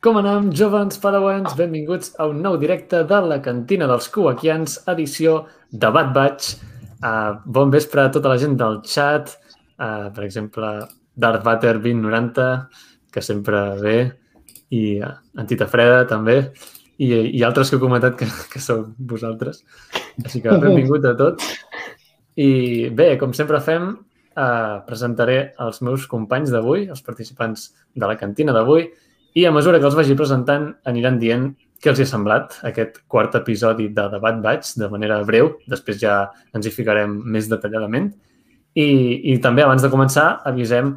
Com anem, jovens padawans? Benvinguts a un nou directe de la cantina dels Kuwakians, edició de Bad Batch. Uh, bon vespre a tota la gent del chat, uh, per exemple, Darth Vader 2090, que sempre ve, i uh, Antita Freda també, i, i altres que heu comentat que, que sou vosaltres. Així que benvinguts a tots. I bé, com sempre fem, uh, presentaré els meus companys d'avui, els participants de la cantina d'avui, i a mesura que els vagi presentant aniran dient què els hi ha semblat aquest quart episodi de Debat Batch de manera breu. Després ja ens hi ficarem més detalladament. I, I també, abans de començar, avisem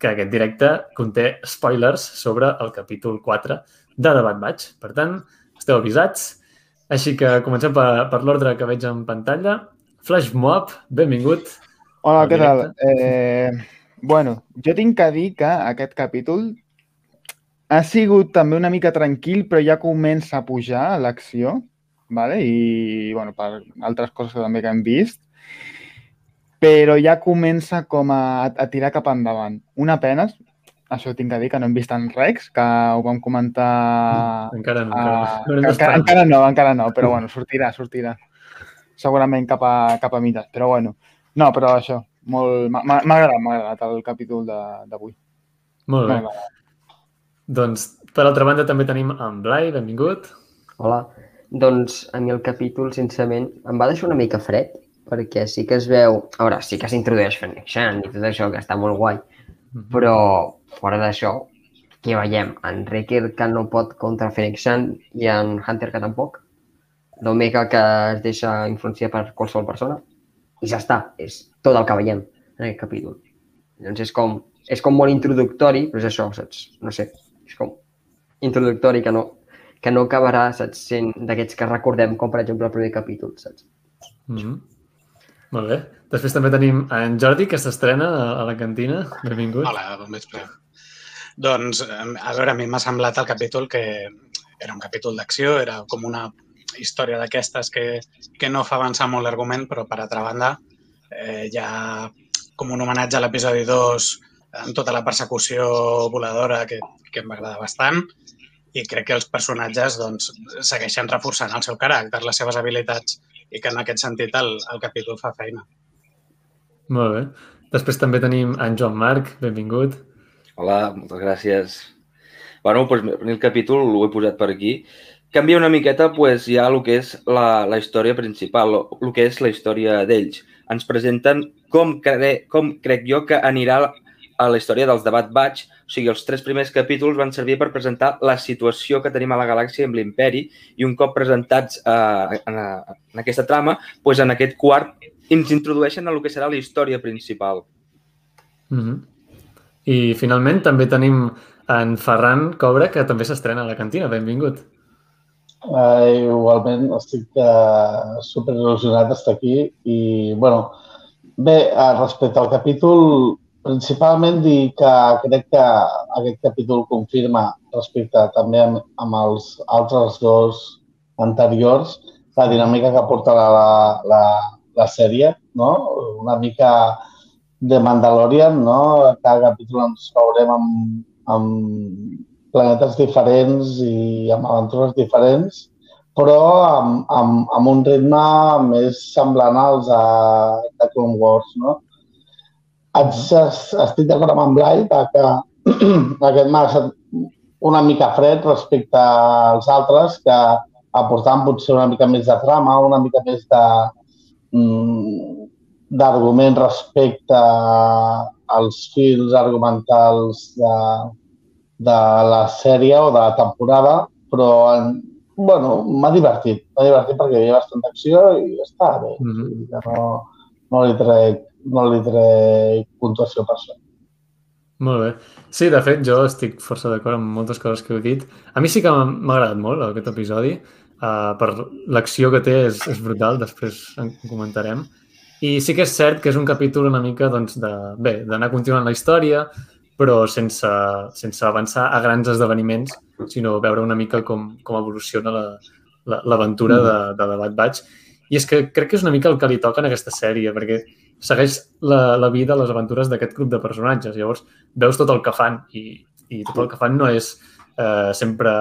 que aquest directe conté spoilers sobre el capítol 4 de Debat Batch. Per tant, esteu avisats. Així que comencem per, per l'ordre que veig en pantalla. Flash Mob, benvingut. Hola, què tal? Eh, bueno, jo tinc que dir que aquest capítol ha sigut també una mica tranquil, però ja comença a pujar l'acció, vale? i bueno, per altres coses que també que hem vist, però ja comença com a, a tirar cap endavant. Una pena, això tinc que dir, que no hem vist en Rex, que ho vam comentar... Encara no, a... encara, no. Encara, encara no, encara no, però bueno, sortirà, sortirà. Segurament cap a, cap a mites, però bueno. No, però això, molt... m'ha agradat, m'ha agradat el capítol d'avui. Molt bé. Doncs, per altra banda, també tenim en Blai, benvingut. Hola. Doncs a mi el capítol, sincerament, em va deixar una mica fred, perquè sí que es veu... A veure, sí que s'introdueix Fennec i tot això, que està molt guai, -hmm. però fora d'això, què veiem? En Wrecker que no pot contra Fennec i en Hunter que tampoc. L'Omega que es deixa influenciar per qualsevol persona. I ja està, és tot el que veiem en aquest capítol. Doncs és com, és com molt introductori, però és això, saps? No sé, és com introductori que no, que no acabarà, saps, sent d'aquests que recordem, com per exemple el primer capítol, saps? Mm -hmm. Molt bé. Després també tenim en Jordi, que s'estrena a, a la cantina. Benvingut. Hola, bon vespre. Doncs, a veure, a mi m'ha semblat el capítol que era un capítol d'acció, era com una història d'aquestes que, que no fa avançar molt l'argument, però per altra banda eh, hi ha com un homenatge a l'episodi 2 amb tota la persecució voladora que, que em va agradar bastant i crec que els personatges doncs, segueixen reforçant el seu caràcter, les seves habilitats i que en aquest sentit el, el capítol fa feina. Molt bé. Després també tenim en Joan Marc, benvingut. Hola, moltes gràcies. Bueno, doncs el capítol ho he posat per aquí. Canvia una miqueta pues, ja el que és la, la història principal, el que és la història d'ells. Ens presenten com, cre com crec jo que anirà a la història dels debat Batch, o sigui, els tres primers capítols van servir per presentar la situació que tenim a la galàxia amb l'imperi i un cop presentats eh, en, en aquesta trama, doncs en aquest quart ens introdueixen a el que serà la història principal. Mm -hmm. I finalment també tenim en Ferran Cobra, que també s'estrena a la cantina. Benvingut. Uh, igualment, estic uh, super il·lusionat d'estar aquí i, bueno, bé, uh, respecte al capítol, principalment dir que crec que aquest capítol confirma respecte també amb, amb els altres dos anteriors la dinàmica que porta la, la, la sèrie, no? una mica de Mandalorian, no? cada capítol ens veurem amb, amb planetes diferents i amb aventures diferents, però amb, amb, amb un ritme més semblant als de, de Clone Wars. No? estic d'acord amb en Blai que aquest m'ha estat una mica fred respecte als altres que aportaven potser una mica més de trama, una mica més de mm, d'argument respecte als fils argumentals de, de la sèrie o de la temporada, però bueno, m'ha divertit. M'ha divertit perquè hi havia bastant d'acció i està bé. Mm -hmm. no, no li trec no li trec puntuació per això. Molt bé. Sí, de fet, jo estic força d'acord amb moltes coses que heu dit. A mi sí que m'ha agradat molt aquest episodi. Uh, per l'acció que té és, és brutal, després en comentarem. I sí que és cert que és un capítol una mica doncs, de, bé, d'anar continuant la història, però sense, sense avançar a grans esdeveniments, sinó veure una mica com, com evoluciona l'aventura la, la, de, de The Bad Batch. I és que crec que és una mica el que li toca en aquesta sèrie, perquè segueix la, la vida, les aventures d'aquest grup de personatges. Llavors, veus tot el que fan i, i tot el que fan no és eh, sempre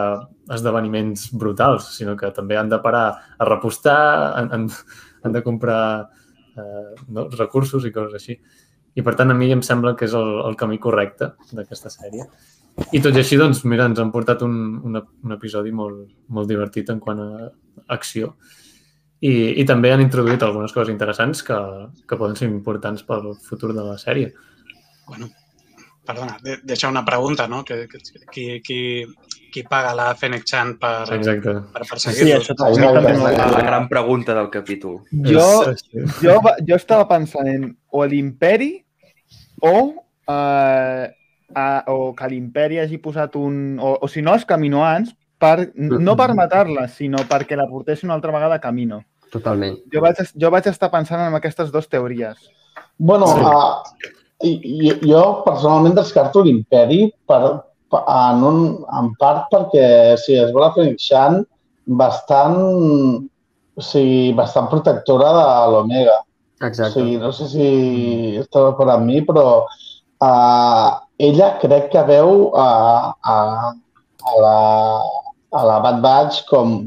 esdeveniments brutals, sinó que també han de parar a repostar, han, han, han de comprar eh, no, recursos i coses així. I per tant, a mi em sembla que és el, el camí correcte d'aquesta sèrie. I tot i així, doncs, mira, ens han portat un, un, un episodi molt, molt divertit en quant a acció. I, I també han introduït algunes coses interessants que, que poden ser importants pel futur de la sèrie. Bueno, perdona, de, deixa una pregunta, no? Que, que, qui, qui, qui paga la Fennec Chan per, Exacte. per Sí, perseguir-los? això també, m'ho La, la gran pregunta del capítol. Jo, És- és- jo, jo estava pensant en o l'imperi o, eh, a, o que l'imperi hagi posat un... O, o si no, els caminoans, per, no per matar-la, sinó perquè la portessin una altra vegada a camino. Totalment. Jo vaig, jo vaig estar pensant en aquestes dues teories. Bueno, Sí. sí. uh, i, i, jo personalment descarto l'imperi per, per, en, un, en part perquè si es vol Phoenix Shan bastant, o sigui, bastant protectora de l'Omega. O Exacte. sigui, no sé si esteu d'acord amb mi, però uh, ella crec que veu a, a, a, la, a la Bad Batch com,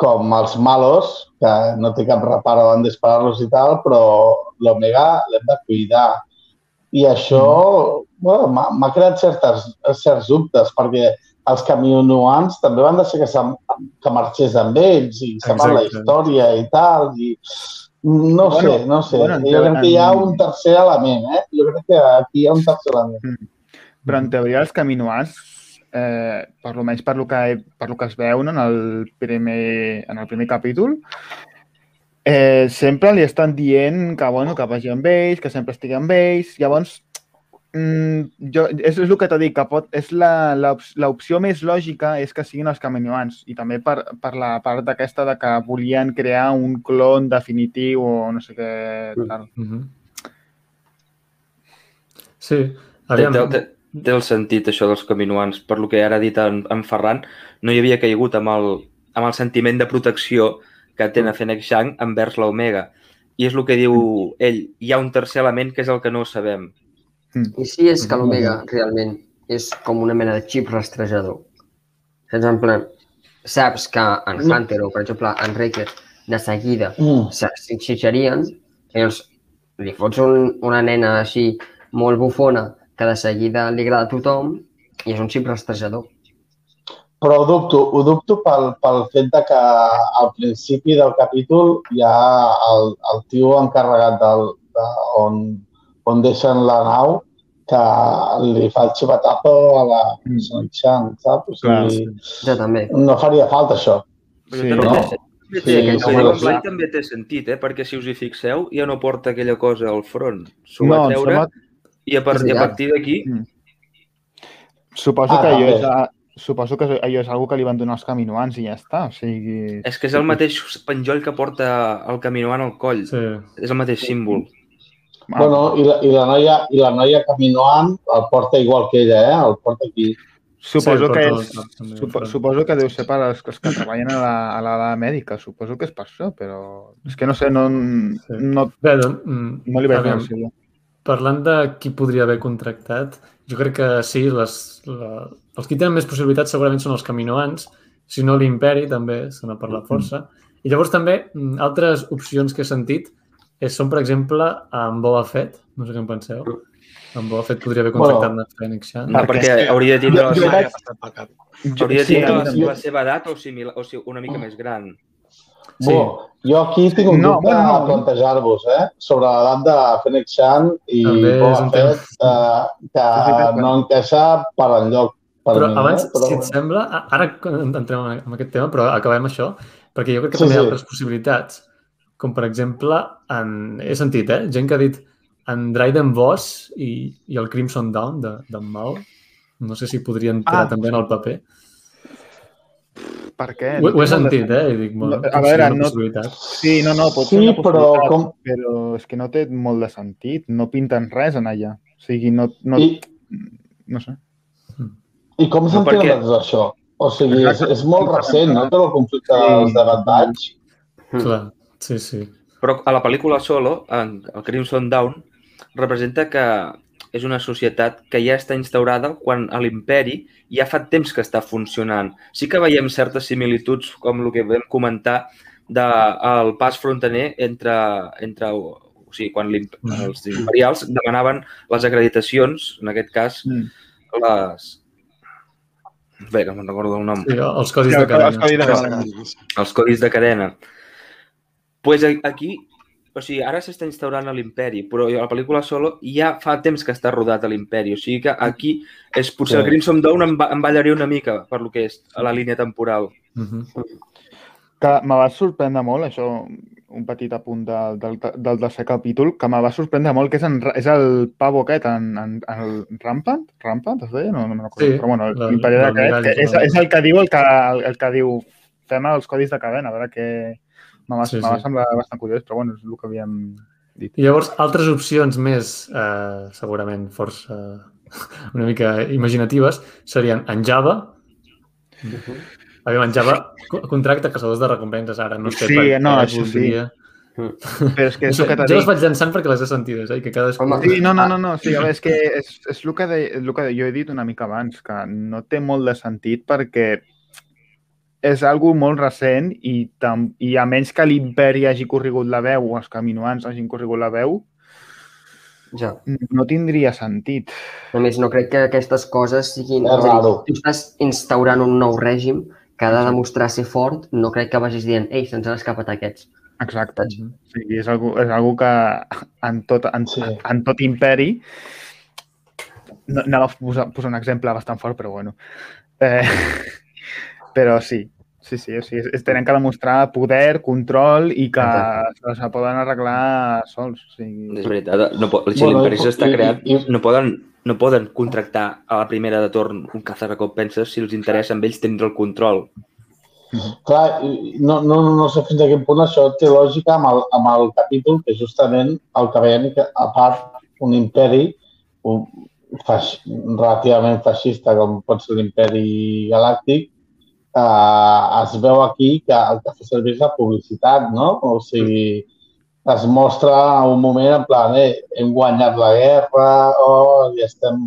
com els malos, que no té cap reparo en disparar-los i tal, però l'Omega l'hem de cuidar. I això bueno, m'ha creat certes, certs dubtes, perquè els camionuans també van deixar que, se'n- que marxés amb ells i se'n va la història i tal. I no Bueno, sé, no sé. bueno, jo crec que hi ha un tercer element, eh? Jo crec que aquí hi ha un tercer element. Però en teoria els caminoans, eh, per lo menys per lo que, per lo que es veu no, en, el primer, en el primer capítol, eh, sempre li estan dient que, bueno, que vagi amb ells, que sempre estigui amb ells. Llavors, mm, jo, és, és el que t'ho dic, que pot, és la- la op- l'opció més lògica és que siguin els caminoans i també per, per la part d'aquesta de que volien crear un clon definitiu o no sé què tal. Mhm. Sí, Té, aviam, té, té, té el sentit, això dels caminoans. Per lo que ara ha dit en, en Ferran, no hi havia caigut amb el, amb el sentiment de protecció que té a Fennec Shang envers l'Omega. I és el que diu ell. Hi ha un tercer element que és el que no sabem. I si és que l'Omega realment és com una mena de xip rastrejador. Saps? En plan, saps que en Hunter o, per exemple, en Riker de seguida Mm. s'enxitxarien, llavors li fots un, una nena així molt bufona que de seguida li agrada a tothom i és un xip rastrejador. Però ho dubto, ho dubto pel, pel fet de que al principi del capítol hi ha el, el tio encarregat del, de, on, on deixen la nau que li fa el xivatapo a la Sonic Chan, saps? O sigui, Jo també. no faria falta això. Però Sí, no? té, Sí, sí, que sí. Blai també té sentit, eh? perquè si us hi fixeu ja no porta aquella cosa al front. S'ho No, va treure sembla- i, a, par És i a partir d'aquí Suposo Ah, que allò també. és, a, suposo que allò és algo que li van donar els caminoans i ja està. O sigui, és que és el mateix penjoll que porta el caminoant al coll. sí. És el mateix símbol. ah, Bueno, i la, i la noia, i la noia caminoant el porta igual que ella, eh? El porta aquí. suposo, Sí, que és, també, supo, suposo que deu ser per als, els que treballen a la, a la mèdica. Suposo que és per això, però és que no sé, no, no, Bé, doncs, no li veig. Parlant de qui podria haver contractat, jo crec que sí, les, la, els que tenen més possibilitats segurament són els caminoans, si no l'imperi també sona per la força. I llavors també mm, altres opcions que he sentit és, són, per exemple, amb Boba Fett, no sé què en penseu. Amb Boba Fett podria haver contractat Bueno. bueno, Fennec Shan. Ah, Perquè perquè és que- hauria de tindre, la, jo seva- hauria de sí, tindre la, jo- la seva edat o, similar, o sigui, una mica més gran. Sí. Bo, jo aquí tinc un No, dubte a no. plantejar-vos, eh? Sobre l'edat de Fennec Chan i Boba tema. Fett, eh, que no encaixa per enlloc per Però mi, abans, eh? Però, si et sembla, a- ara entrem en aquest tema, però acabem això, perquè jo crec que Sí, també hi ha sí. altres possibilitats, com per exemple, en, he sentit, eh, gent que ha dit en Dryden Voss i, i el Crimson Dawn de- d'en Mao, no sé si podrien entrar Ah. també en el paper. Per què? Ho, ho he sentit, eh? I dic, bueno, No, a veure, no-. Sí, no, no, pot Sí, ser una però com- però és que no té molt de sentit. No pinten res en allà. O sigui, no, no, I, no sé. I com No, s'entén perquè- això? O sigui, és, és molt recent, no?, tot el conflicte Sí. dels de Bad Batch. Clar, sí, sí. Però a la pel·lícula Solo, en el Crimson Dawn, representa que és una societat que ja està instaurada quan a l'imperi ja fa temps que està funcionant. Sí que veiem certes similituds, com el que vam comentar, del pas frontener entre, entre o sigui, quan Mm. els imperials demanaven les acreditacions, en aquest cas, Mm. les... Bé, no me'n recordo el nom. Sí, els codis Sí, de cadena. de els codis de cadena. pues a- aquí, o sigui, ara s'està instaurant a l'imperi, però la pel·lícula Solo ja fa temps que està rodat a l'imperi, o sigui que aquí és potser Sí. el Crimson Dawn em, va, em ballaria una mica per lo que és a la línia temporal. Mhm. Que me va sorprendre molt, això, un petit apunt del, del, del tercer capítol, que me va sorprendre molt, que és, en, és el pavo aquest, en, en, en el Rampant? Rampant, es deia? No, no me'n recordo. Sí, Però bueno, l'imperi aquest, que és, és el que diu el que, el, el que diu fem els codis de cadena, a veure què... Me va, Sí, sí, me va sí. semblar bastant curiós, però bueno, és el que havíem dit. I llavors, altres opcions més, eh, segurament força una mica imaginatives, serien en Java. Aviam, en Java co- contracta caçadors de recompenses ara, no sé Sí, per no, què això sí. Però és que No és sé, el que jo les vaig llançant perquè les he sentides, eh? i que cadascú... Home, Sí, no, no, no, no. Sí, a veure, és que és, és el, que de, el que jo he dit una mica abans, que no té molt de sentit perquè és algo molt recent i, tam, i a menys que l'imperi hagi corregut la veu o els caminoans hagin corregut la veu, Ja. no tindria sentit. A més, no crec que aquestes coses siguin... És dir, raro. Tu estàs instaurant un nou règim que ha de demostrar ser fort, no crec que vagis dient ei, se'ns han escapat aquests. Exacte. Mhm. O sigui, és algo, és algo que en tot, en, Sí. en tot imperi no, anava a posar, posar un exemple bastant fort, però bueno. Eh, però sí, sí, sí, o sigui, es tenen que demostrar poder, control i que se, se poden arreglar sols. O sigui, És veritat, no, po- si Bueno, l'imperi s'està i- i- creant, i- no poden, no poden contractar a la primera de torn un cazarrecompenses si els interessa amb ells tindre el control. Clar, i no, no, no sé fins a quin punt això té lògica amb el, amb el capítol, que justament el que veiem que, a part, un imperi un, faix, relativament feixista, com pot ser l'imperi galàctic, eh, es veu aquí que el que fa servir és la publicitat, no? O sigui, es mostra un moment en plan, eh, hem guanyat la guerra, oh, ja estem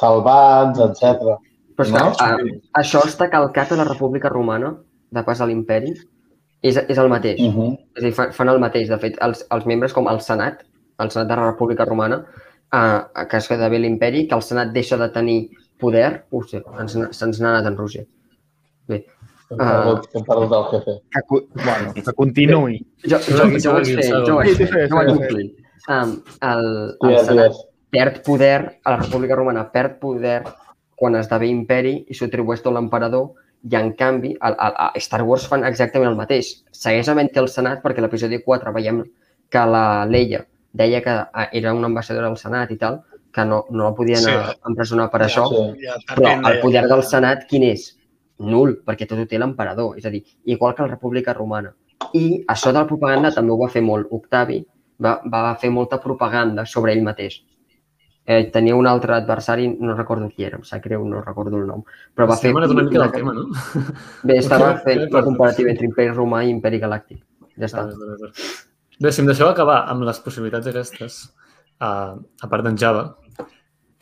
salvats, etc. Però és No? que a, això està calcat a la República Romana, de pas a l'imperi, és, és el mateix. Uh -huh. És a dir, fan, fan el mateix. De fet, els, els membres com el Senat, el Senat de la República Romana, eh, que es queda bé l'imperi, que el Senat deixa de tenir poder, ens, se'ns n'ha anat en Roger. Bé, Hem perdut, hem perdut el jefe. que, bueno, que continuï. jo, jo, jo, jo, ho vaig segui, fer, segui. jo ho vaig fer, sí, jo ho vaig. Um, el, el Digues, Senat digues. perd poder, a la República Romana perd poder quan esdevé imperi i s'ho atribueix tot l'emperador i, en canvi, a, a, a Star Wars fan exactament el mateix. Segueix havent-hi el Senat perquè a l'episodi 4 veiem que la Leia deia que ah, era una ambaixadora del Senat i tal, que no, no la podien Sí. sí. empresonar per això, Sí. Ja, però el poder del Senat quin és? Nul, perquè tot ho té l'emperador. És a dir, igual que la República Romana. I això de la propaganda també ho va fer molt Octavi, va, va fer molta propaganda sobre ell mateix. Eh, tenia un altre adversari, no recordo qui era, em sap greu, no recordo el nom, però va fer... Estem anat una mica del tema, no? Bé, estava fent la comparativa entre Imperi Romà i Imperi Galàctic. Ja està. Bé, si em deixeu acabar amb les possibilitats aquestes, uh, a part d'en Java,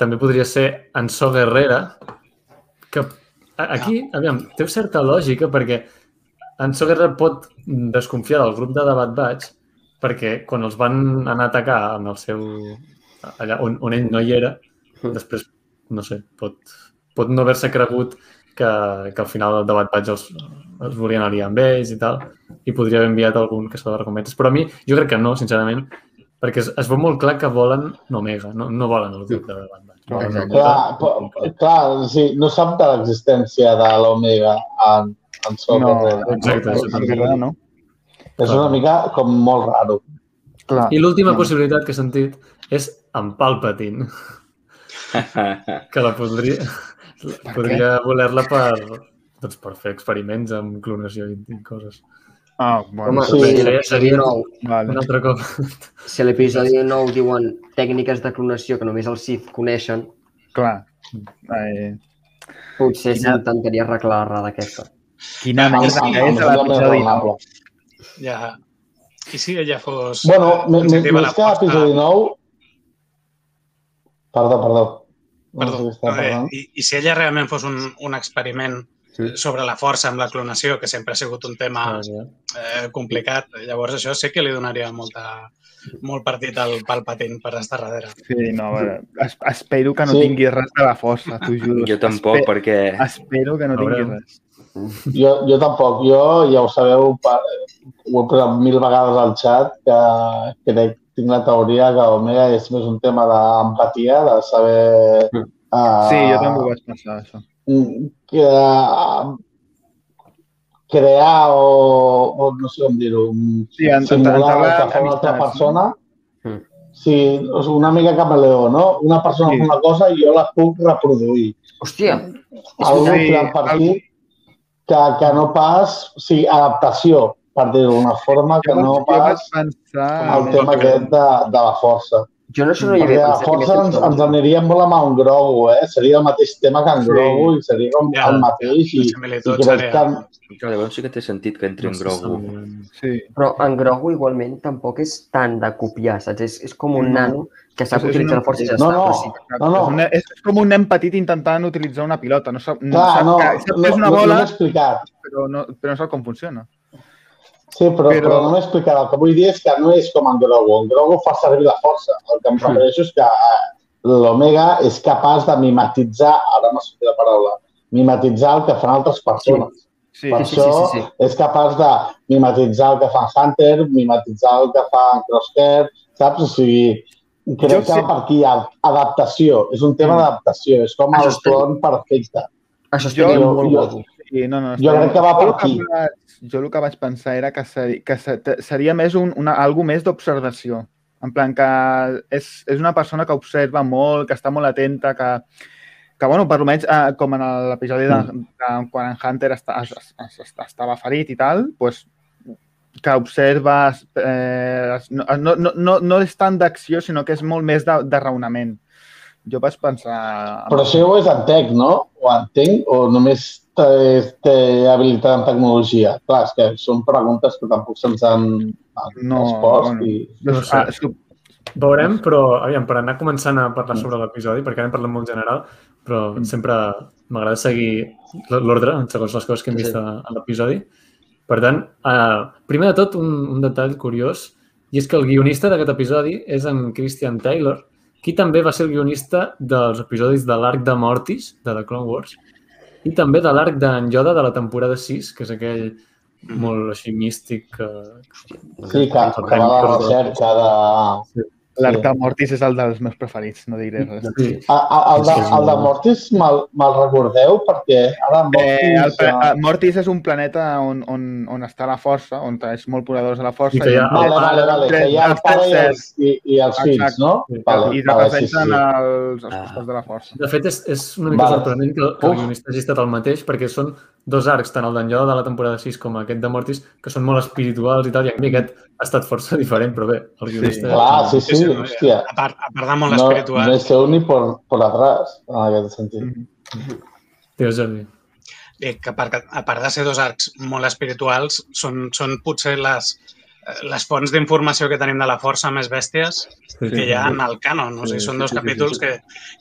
també podria ser en So Guerrera, a- aquí, aviam, té certa lògica perquè en So Guerrera pot desconfiar del grup de Debat Batch perquè quan els van anar a atacar amb el seu... allà on, on ell no hi era, Mm. després, no sé, pot, pot no haver-se cregut que, que al final del debat Batch els, els volien aliar amb ells i tal, i podria haver enviat algun que de recompenses. Però a mi, jo crec que no, sincerament, perquè es, es veu molt clar que volen l'Omega, no, no volen el grup de Debat Batch. Exacte. Clar, però, clar sí, no sap de l'existència de l'Omega en, en Sol No, exacte, no, exacte. Guerrera no. És una mica com molt raro. Clar. I l'última No. possibilitat que he sentit és en Palpatine, que la podria, podria voler-la per, doncs, per fer experiments amb clonació i, i coses. Ah, bueno, Home, sí, l'episodi seria- 9 vale. Un altre cop. si a l'episodi 9 diuen tècniques de clonació que només els Sith coneixen, Clar. Eh, potser Quina- s'intentaria arreglar l'errada aquesta. quina Ah, merda sí, que és l'episodi raonable. 9. Ja. I si ella fos Bueno, més que l'episodi 9, Perdó, perdó. No Perdó. sé què estava Eh. I, I si ella realment fos un, un experiment Sí. sobre la força amb la clonació, que sempre ha sigut un tema Ah, ja. eh, complicat, llavors això sí que li donaria molta, molt partit al Palpatine per estar darrere. Sí, no, a veure, es, espero que no Sí. tingui res de la força, t'ho juro. Jo tampoc, Espe- perquè... Espero que no tingui res. Jo, jo tampoc. Jo, ja ho sabeu, ho he posat mil vegades al xat, que crec, tinc la teoria que Omega és més un tema d'empatia, de saber... Uh, Sí, jo també ho vaig pensar, això. Que, crear o, o no sé com dir-ho, Sí, simular el que fa una altra persona. Mm. Sí, és una mica camaleó, no? Una persona Sí. fa una cosa i jo la puc reproduir. Hòstia, Algú Sí, sí, per aquí que, que no pas... O sigui, adaptació, per dir-ho d'una forma, que Jo no pas pensar... el tema aquest de, de la força. Jo no això no hi havia pensat. força aquesta ens, ens aniria molt amb en Grogu, eh? Seria el mateix tema que en Sí. Grogu i seria com Ja, el mateix i, i crec que... Clar, llavors sí que té sentit que entri en Grogu. Sí. Però en Grogu igualment tampoc és tant de copiar, saps? És, és com un No. nano que sap utilitzar una- la força i ja No, està. no. No, no. És, és, com un nen petit intentant utilitzar una pilota. No sap, no Clar, sap no, que, sap no, que és una no, no bola, però, no, però no sap com funciona. Sí, però, Però- però... no m'he explicat. El que vull dir és que no és com en Grogu. En Grogu fa servir la força. El que em refereixo és que eh, l'Omega és capaç de mimetitzar, ara m'ha sortit la paraula, mimetitzar el que fan altres persones. Sí, Per sí, sí, això sí, sí. és capaç de mimetitzar el que fa Hunter, mimetitzar el que fa Crosshair, saps? O sigui, crec Jo que sé- per aquí hi ha adaptació. És un tema Mm. d'adaptació. És com Això el clon perfecte. Això estaria Jo- molt jo-. Sí, no, no, Jo crec que va per aquí. Jo el que vaig pensar era que, seri, que seria més un, una, algo més d'observació. En plan, que és, és una persona que observa molt, que està molt atenta, que, que bueno, per almenys, eh, com en l'episodi de, de, quan en Hunter està, es, es, es, estava ferit i tal, pues, que observa, eh, no, no, no, no és tant d'acció, sinó que és molt més de, de raonament. Jo vaig pensar... Però això ho és en tec, no? O entenc, o només té, té habilitat en tecnologia? Clar, és que són preguntes que tampoc se'ns han No, respost. bueno. I... No sé. Ah, Veurem, però, aviam, per anar començant a parlar sobre l'episodi, perquè ara hem parlat molt general, però Mm. sempre m'agrada seguir l'ordre, segons les coses que hem Sí, vist sí. a, a l'episodi. Per tant, eh, primer de tot, un, un detall curiós, i és que el guionista d'aquest episodi és en Christian Taylor, qui també va ser el guionista dels episodis de l'arc de Mortis, de The Clone Wars, i també de l'arc d'en Yoda de la temporada 6, que és aquell molt així místic que... Sí, que, que va a la recerca de... L'arc Sí. de Mortis és el dels meus preferits, no diré res. Sí. A, a, el, de, el de Mortis me'l me recordeu perquè ara Mortis... Eh, el, eh, eh, Mortis és un planeta on, on, on està la força, on és molt poderós a la força. I que hi ha- Vale, vale, vale, que hi ha el pare i els, i, i els fills, Exacte. no? Sí, Vale, I vale, sí, representen sí. els, els Ah. costats de la força. De fet, és, és una mica Vale. sorprenent que, que el guionista hagi estat el mateix, perquè són dos arcs, tant el d'en Yoda de la temporada 6 com aquest de Mortis, que són molt espirituals i tal, i en canvi aquest ha estat força diferent, però bé, el guionista... Clar, sí, sí, no, hòstia. A part, a part de molt No, espiritual, no esteu ni por, por atrás, en aquest sentit. Mhm. Digues, Jordi. dic que a part, a part de ser dos arcs molt espirituals, són, són potser les, eh, les fonts d'informació que tenim de la força més bèsties Sí, que hi ha en el canon. O sigui, Sí, són sí, dos sí, sí, capítols sí. que,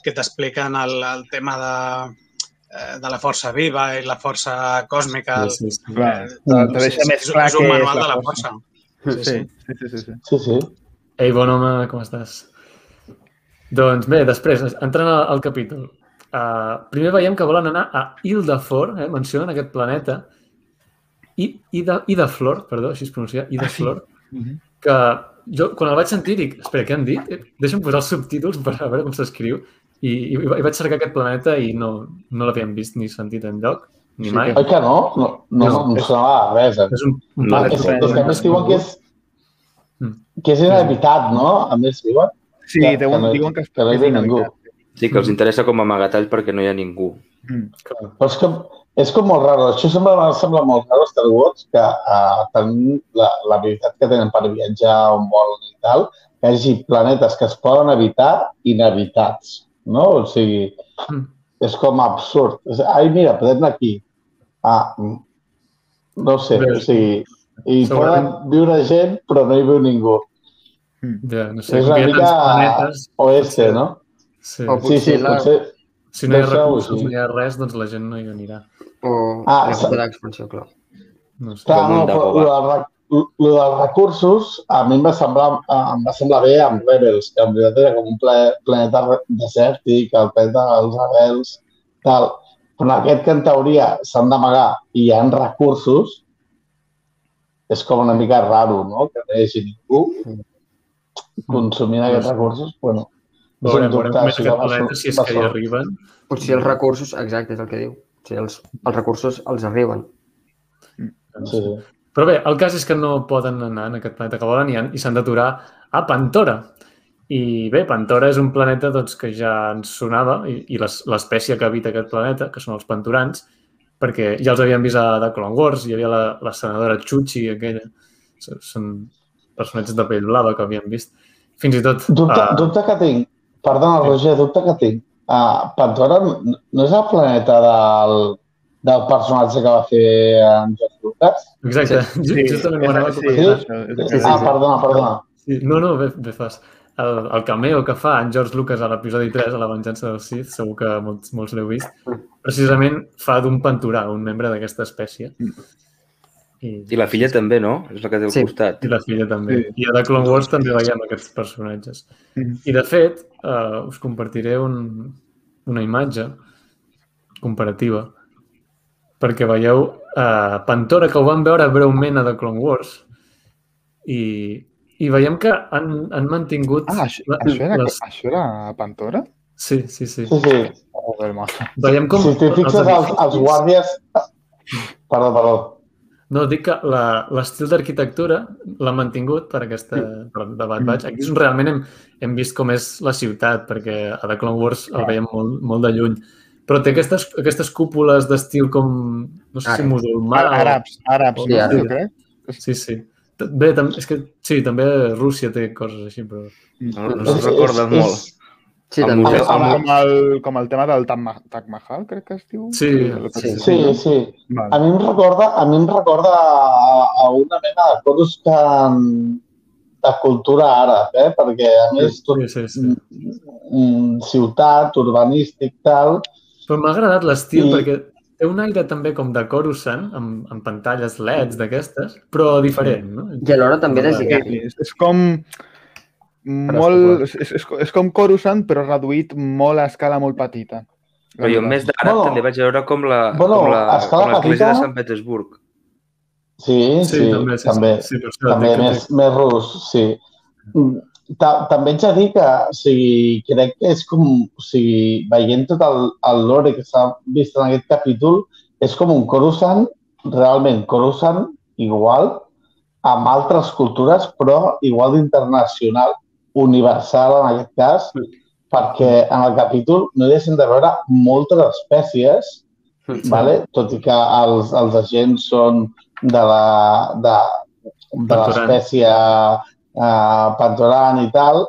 que t'expliquen el, el tema de, eh, de la força viva i la força còsmica. Sí, sí, sí. Clar, Mm. Sí, deixa sí, més és, clar és un que és manual la de la força. força. Sí, sí, sí, sí, sí. Sí, sí. Ei, bon home, com estàs? Doncs bé, després, entrant al, al capítol. Uh, primer veiem que volen anar a Ildafor, eh? mencionen aquest planeta, I, Ida, Ida Flor, perdó, així es pronuncia, Ida Ah, sí. Flor, Mhm. que jo quan el vaig sentir dic, espera, què han dit? Eh, Deixa'm posar els subtítols per a veure com s'escriu. I, i, i vaig cercar aquest planeta i no, no l'havíem vist ni sentit en lloc, ni Sí, mai. Oi que no? No, no, No, no, no és- sonava res. eh? És un, un No, Ah, planeta és, és- és que a més diuen que és, Mm. Que és inhabitat, no? A més diuen Sí, que, diuen, no, diuen que, és- que no hi ve ningú. Sí, que els interessa com a amagatall perquè no hi ha ningú. Mm. Però és que és com molt raro. Això sembla, sembla molt raro, Star Wars, que uh, tenim la- l'habilitat que tenen per viatjar on volen i tal, que hi hagi planetes que es poden habitar inhabitats, no? O sigui, Mm. és com absurd. Ai, mira, podem anar aquí. Ah, no sé, Bé. o sigui, hi Segurament- poden viure gent, però no hi viu ningú. Ja, no sé, És una mica planetes, oeste, no? Sí. O Sí, sí, potser la... potser... Si no hi ha recursos, així. no hi ha res, doncs la gent no hi anirà. O Ah, la sa- de l'expansió, clar. No sé. Clar, no, però lo dels recursos a mi em va semblar, em va semblar bé amb Rebels, que en veritat era com un ple, planeta desèrtic, el planeta dels rebels, tal. Però en aquest que en teoria s'han d'amagar i hi ha recursos, és com una mica raro, no? Que no hi hagi ningú consumint aquests recursos. Bueno, és un Veurem, veurem dubte, aquest va planeta, si és que hi arriben. Potser els recursos, exacte, és el que diu. Sigui, els, els recursos els arriben. Sí, sí. Però bé, el cas és que no poden anar en aquest planeta que volen i, i s'han d'aturar a Pantora. I bé, Pantora és un planeta doncs, que ja ens sonava i, i les- l'espècie que habita aquest planeta, que són els pantorans, perquè ja els havíem vist a The Clone Wars, hi havia la, la senadora Chuchi, aquella. Són personatges de pell blava que havíem vist. Fins i tot... Dubte, ah, dubte que tinc. Perdona, Sí. Roger, dubte que tinc. Uh, Pandora no és el planeta del, del personatge que va fer en George Lucas? Exacte, sí, justament ho anava a sí, comentar. això, és el Sí, que sí, ah, dic. perdona, perdona. Sí, no, no, bé, bé fas. El, el cameo que fa en George Lucas a l'episodi 3, a la venjança del Sith, segur que molts, molts l'heu vist, precisament fa d'un panturà, un membre d'aquesta espècie. I, I la filla també, no? És la que té al Sí. costat. I la filla també. Sí. I a The Clone Wars també veiem aquests personatges. Mhm. I de fet, uh, us compartiré un, una imatge comparativa perquè veieu uh, Pantora, que ho vam veure breument a The Clone Wars, i, i veiem que han, han mantingut... Ah, això, la- això, era, les- això era Pantora? Sí, sí, sí. Sí, sí. Veiem com... Si t'hi fixes, els, els edificis- guàrdies... Perdó, perdó. No, dic que la- l'estil d'arquitectura l'ha mantingut per aquesta per de Bad Batch. Aquí és on realment hem, hem vist com és la ciutat, perquè a The Clone Wars el veiem molt, molt de lluny. Però té aquestes, aquestes cúpules d'estil com, no sé si musulmà. Àrabs, àrabs, Sí, no? crec. Sí, sí. Bé, tam- és que sí, també Rússia té coses així, però... No, no es recorda És- molt. Sí, El també. museu- Amb- Com, com, el, com el tema del Taj Ma- Taj Mahal, crec que es diu. Sí, sí. Sí, sí. A Vale. mi em recorda, a mi em recorda a, a una mena de Coruscant de cultura àrab, eh? perquè a més tot sí, sí, sí. mm, ciutat, urbanístic, tal, Però m'ha agradat l'estil I- perquè té un aire també com de Coruscant, amb, amb pantalles LEDs d'aquestes, però diferent, no? I alhora també de Sí, gegant. Sí, és, és com molt... És, és, és com Coruscant, però reduït molt a escala molt petita. Però jo més d'ara Bueno, també vaig veure com la bueno, com la- com l'església petita- de Sant Petersburg. Sí, sí, sí també. sí, també, sí, que també més, més rus, sí. Ta, també ets a dir que o sigui, crec que és com, o sigui, veient tot el, el lore que s'ha vist en aquest capítol, és com un Coruscant, realment Coruscant igual, amb altres cultures, però igual d'internacional, universal en aquest cas, perquè en el capítol no deixen de veure moltes espècies Sí. vale? tot i que els, els agents són de la de, de l'espècie uh, pantoran i tal,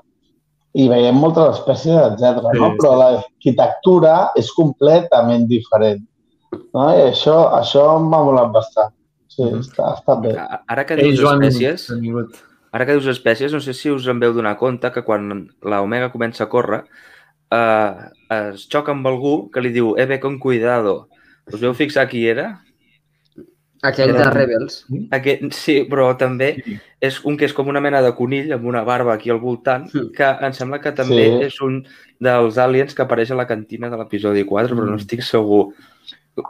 i veiem moltes espècies, etc. Sí, no? sí. Però l'arquitectura és completament diferent. No? I això, això m'ha molat bastant. Sí, Mhm. està, està bé. Ara que Ei, dius Joan, espècies, benvingut. ara que dius espècies, no sé si us en veu donar compte que quan l'Omega comença a córrer eh, es xoca amb algú que li diu, eh, ve con cuidado. Us veu fixar qui era? Aquell de Rebels. Aquest, sí, però també Sí. és un que és com una mena de conill amb una barba aquí al voltant, Sí. que em sembla que també Sí. és un dels aliens que apareix a la cantina de l'episodi 4, però no estic segur.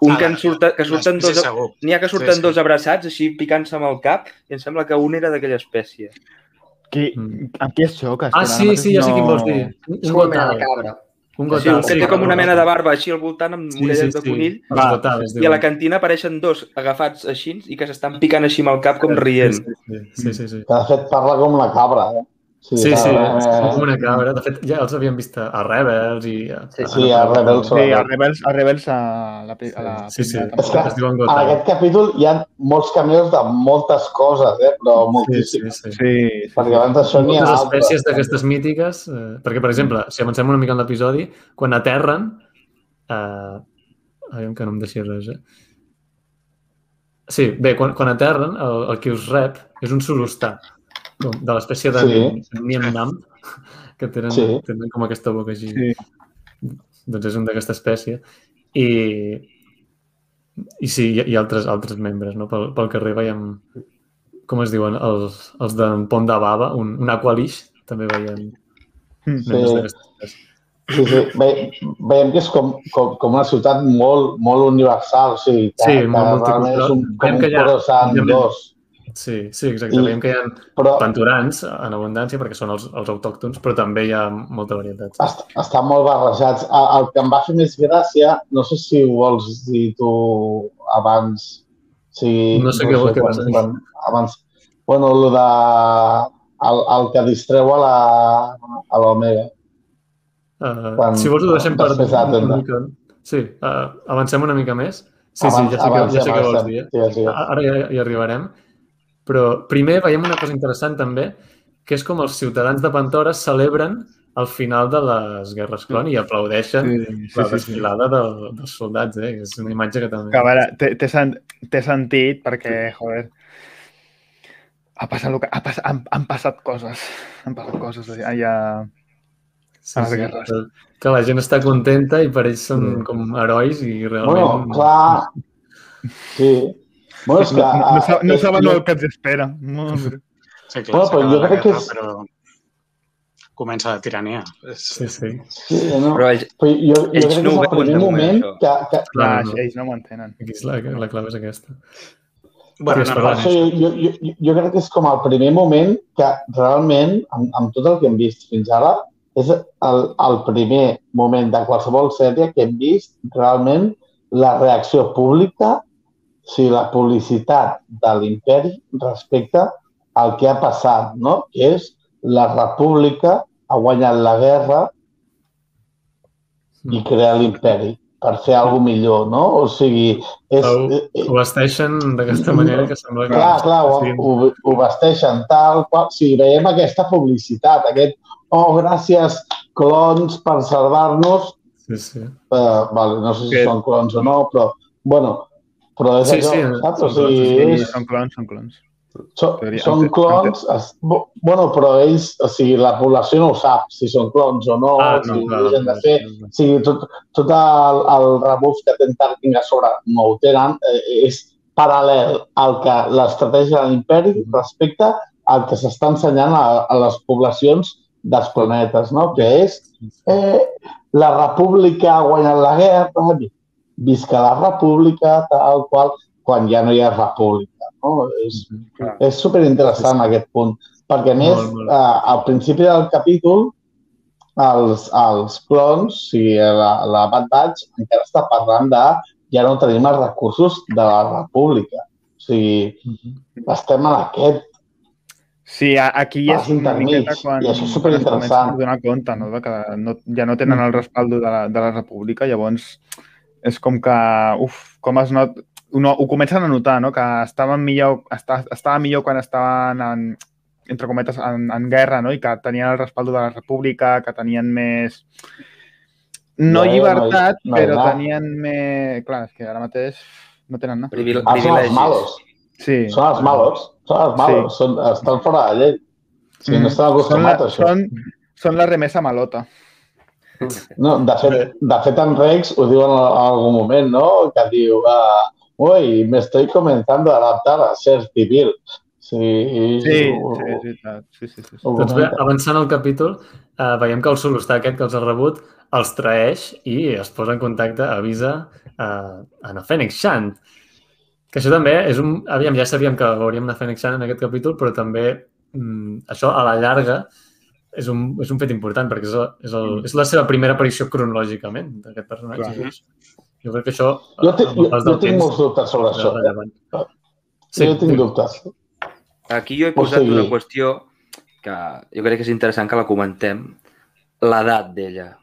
Un Ah, que, en surta, que surten dos... N'hi ha que surten Sí, sí. dos abraçats, així picant-se amb el cap, i em sembla que un era d'aquella espècie. Qui, Mm. amb qui es xoca? Ah, sí, sí, ja sé no- quin vols dir. Un, És un una mena de cabra. Un Sí, gotal. un que té com una mena de barba així al voltant amb Sí, orelles sí, de sí. conill, Els Va, gotals, i a la cantina apareixen dos agafats així i que s'estan picant així amb el cap com rient. Sí, sí, sí. sí, sí. Que de fet parla com la cabra. Eh? Sí, sí, eh, és com una cabra. De fet, ja els havíem vist a a Rebels i... A, Sí, sí, a Rebels Sí, a Rebels, a Rebels a la, a la Sí, sí. És que. Es diuen En gotal. aquest capítol hi ha molts cameos de moltes coses, eh? però Sí, moltíssimes. sí, sí. Sí, sí. Perquè abans d'això n'hi ha altres. espècies d'aquestes mítiques, eh, perquè, per exemple, si avancem una mica en l'episodi, quan aterren, eh, aviam que no em deixi res, eh? Sí, bé, quan, quan aterren, el, el qui us rep és un sorostà, com de l'espècie de sí. Nam, que tenen, sí. tenen com aquesta boca així. Sí. Doncs és un d'aquesta espècie. I, i sí, hi ha, hi ha altres, altres membres, no? Pel, pel carrer veiem, com es diuen, els, els de Pont de Bava, un, un aqualix, també veiem hmm. membres sí. d'aquesta espècie. Sí, sí. Ve, veiem que és com, com, com una ciutat molt, molt universal, o sigui, que, sí, que molt, realment és un, com un Coruscant 2. Sí, sí, exacte. I- Veiem que hi ha Però panturans en abundància perquè són els, els autòctons, però també hi ha molta varietat. est estan molt barrejats. El, que em va fer més gràcia, no sé si ho vols dir tu abans, si... No sé què vol que passi. Abans, bueno, el de... El, el que distreu a la a l'Omega. Uh, Quan- si vols ho deixem per... una mica. Sí, uh, avancem una mica més. Sí, Abans- sí, ja sé, abans que, ja sé què vols dir. Sí, sí. Ara ja, ja arribarem. Però primer veiem una cosa interessant també, que és com els ciutadans de Pantora celebren el final de les guerres clon i aplaudeixen Sí, la sí, sí, sí. desfilada del, dels soldats, eh? És una imatge que també... Que a veure, té, té, sen- té sentit perquè, joder, ha passat, que- ha passat han, han passat coses. Han passat coses allà. sí, a les sí, guerres. que, que la gent està contenta i per ells són Sí. com herois i Bueno, realment... clar... Sí. Bueno, és que... No, no, no, no és- saben el que ens espera. Sí, clar, Bueno, però jo la crec que és- Però comença la tirania. És... Sí, sí. Sí, no? Però ells, Però jo, jo ells crec que no és ho el primer moment, moment això. que, que, Clar, no, no. ells no ho entenen. Aquí és la, la clau és aquesta. Bueno, no, és això jo, jo, jo, jo crec que és com el primer moment que realment, amb, amb tot el que hem vist fins ara, és el, el primer moment de qualsevol sèrie que hem vist realment la reacció pública, o sigui, la publicitat de l'imperi respecte al que ha passat, no? que és la república ha guanyat la guerra i crea l'imperi per fer alguna millor, no? O sigui, és, Ho, eh, ho vesteixen d'aquesta manera que sembla que... Clar, clar, ho, ho, ho vesteixen tal qual. Sí, veiem aquesta publicitat, aquest, oh, gràcies, clons, per salvar-nos. Sí, sí. Uh, vale, no sé si Que- són clons o no, però, bueno, però és Sí, allò, sí, saps? O sigui, sí, és, Són clons, són són, Teoria- són clons, es, bueno, però ells, o sigui, la població no ho sap, si són clons o no, Ah, si no, clar. deixen de fer, o sigui, tot, tot el, el rebuf que té Tarkin a sobre no ho tenen, eh, és paral·lel al que l'estratègia de l'imperi respecte al que s'està ensenyant a, a les poblacions dels planetes, no? que és eh, la república ha guanyat la guerra, visca la república, tal qual, quan ja no hi ha república. No? És, és superinteressant aquest punt, perquè a més, Molt, molt. eh, al principi del capítol, els, els clons, o sigui, la, la Bad Batch encara està parlant de ja no tenim els recursos de la república. O sigui, estem en aquest Sí, aquí ja és una miqueta quan, i això és quan es superinteressant. comencen a donar compte no? que no, ja no tenen el respaldo de la, de la república, llavors és com que, uf, com es not... No, ho comencen a notar, no? que estaven millor, està, estava millor quan estaven en, entre cometes, en, en guerra, no? i que tenien el respaldo de la república, que tenien més... No Ja, llibertat, no no però ha. tenien més... Clar, és que ara mateix no tenen, no? privile Ah, són els malos. Sí. Són els malos. Són els malos. Són, estan fora de la llei. O sigui, no estan Mm. acostumats a això. són, són la remesa malota. No, de, fet, de fet, en Rex ho diuen en algun moment, no? Que diu, uh, ui, me estoy comenzando a adaptar a ser civil. Sí, Sí, ho- sí, sí, sí, sí, sí. ho Doncs bé, avançant al capítol, eh, veiem que el solostà aquest que els ha rebut els traeix i es posa en contacte, avisa eh, a na Fènix Shand. Que això també és un... Aviam, ja sabíem que veuríem na Fènix Shand en aquest capítol, però també mm, això a la llarga és un, és un fet important perquè és, el, és, el, és la seva primera aparició cronològicament d'aquest personatge. Clar. Jo crec que això, Jo, te, amb jo, jo tinc temps, molts dubtes sobre això. Eh? Sí, jo tinc dubtes. Aquí jo he posat sigui- una qüestió que jo crec que és interessant que la comentem. L'edat d'ella.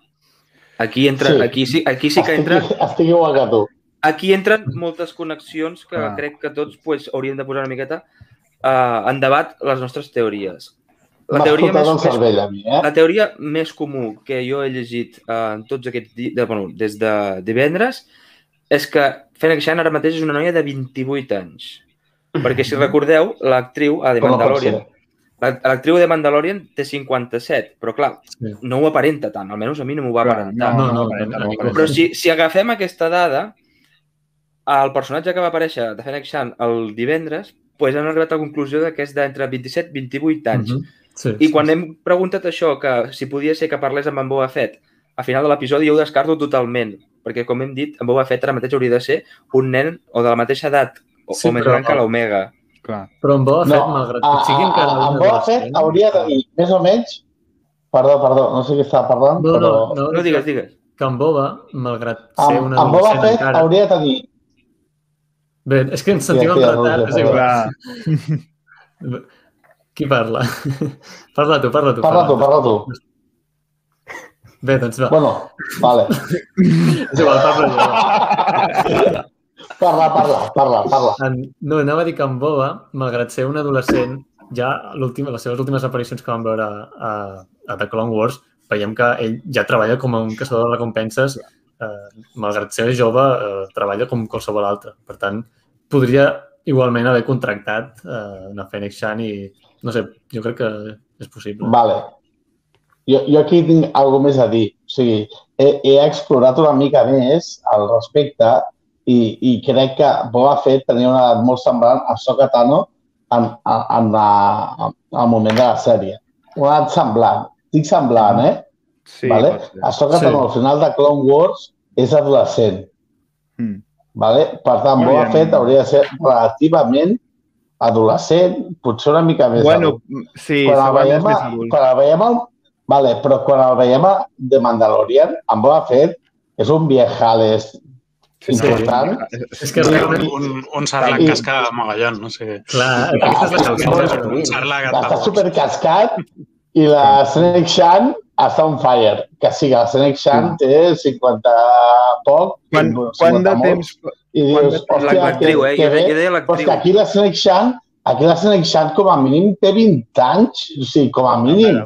Aquí, entra, Sí. aquí, sí, aquí sí que estic, entra estic igual que tu. aquí entren moltes connexions que Clar. crec que tots pues, hauríem de posar una miqueta uh, en debat les nostres teories. La teoria, més, més, cervell a mi, eh? la teoria més comú que jo he llegit uh, en tots aquests dies, de, bueno, des de divendres, és que Fennec Shan ara mateix és una noia de 28 anys. Perquè, si recordeu, l'actriu, a The no Mandalorian, L'actriu de Mandalorian té 57, però clar, Sí. no ho aparenta tant, almenys a mi no m'ho va aparentar. No, no, aparenta, no, no no, aparenta. Però si, si agafem aquesta dada, el personatge que va aparèixer de Fennec Shan el divendres, pues han arribat a la conclusió de que és d'entre 27 i 28 anys. Mhm. Sí, I sí, quan sí. hem preguntat això, que si podia ser que parlés amb en Boba Fett, a final de l'episodi jo ho descarto totalment, perquè com hem dit, en Boba Fett ara mateix hauria de ser un nen o de la mateixa edat o, Sí, o més gran que l'Omega. Clar. Però en Boba No, Fett, malgrat que sigui encara... en Boba Fett hauria de dir, més o menys, perdó, perdó, no sé què estava parlant, No, però... no, no, No digues, digues. Que en Boba, malgrat ser Amb, un amb Boba Fett encara... hauria de dir... Bé, és que ens sentim Sí, en sí, retard, és igual. Qui parla? parla tu, parla tu. Parla tu, parla tu. Bé, doncs va. Bueno, vale. És igual, parla jo. Parla, parla, parla, parla. En, no, anava a dir que en Boba, malgrat ser un adolescent, ja les seves últimes aparicions que vam veure a, a The Clone Wars, veiem que ell ja treballa com a un caçador de recompenses, eh, malgrat ser jove, eh, treballa com qualsevol altre. Per tant, podria igualment haver contractat eh, una Fennec Shan i, no sé, jo crec que és possible. Vale. Jo, jo aquí tinc alguna més a dir. O sigui, he, he explorat una mica més al respecte i, i crec que Boba Fett tenia una edat molt semblant a Ahsoka Tano en, en, en, la, en el moment de la sèrie. Una edat semblant. Dic semblant, eh? Sí, vale? ser. Ahsoka Sí. Tano al final de Clone Wars és adolescent. Mm. Vale? Per tant, Boba. Fett hauria de ser relativament adolescent, potser una mica més Bueno, adult. sí, quan el veiem, més a, adult. quan el veiem el, vale, però quan el veiem a The Mandalorian, en Boba Fett és un viejales Sí, sí. important. És que realment, Un, un sarlac I- casca de mogollon, no sé. clar, aquesta és la cançó. Un sarlac Està supercascat i la Snake Shan està on fire. Que sí, la Snake Shan té 50 poc, Quan, 50 quant de molt, temps... i dius, hòstia, que, L'actriu, eh? que Jo, bé, de- jo deia Però és que aquí la Snake Shan, aquí la Snake Shan com a mínim té 20 anys, o sigui, com a mínim.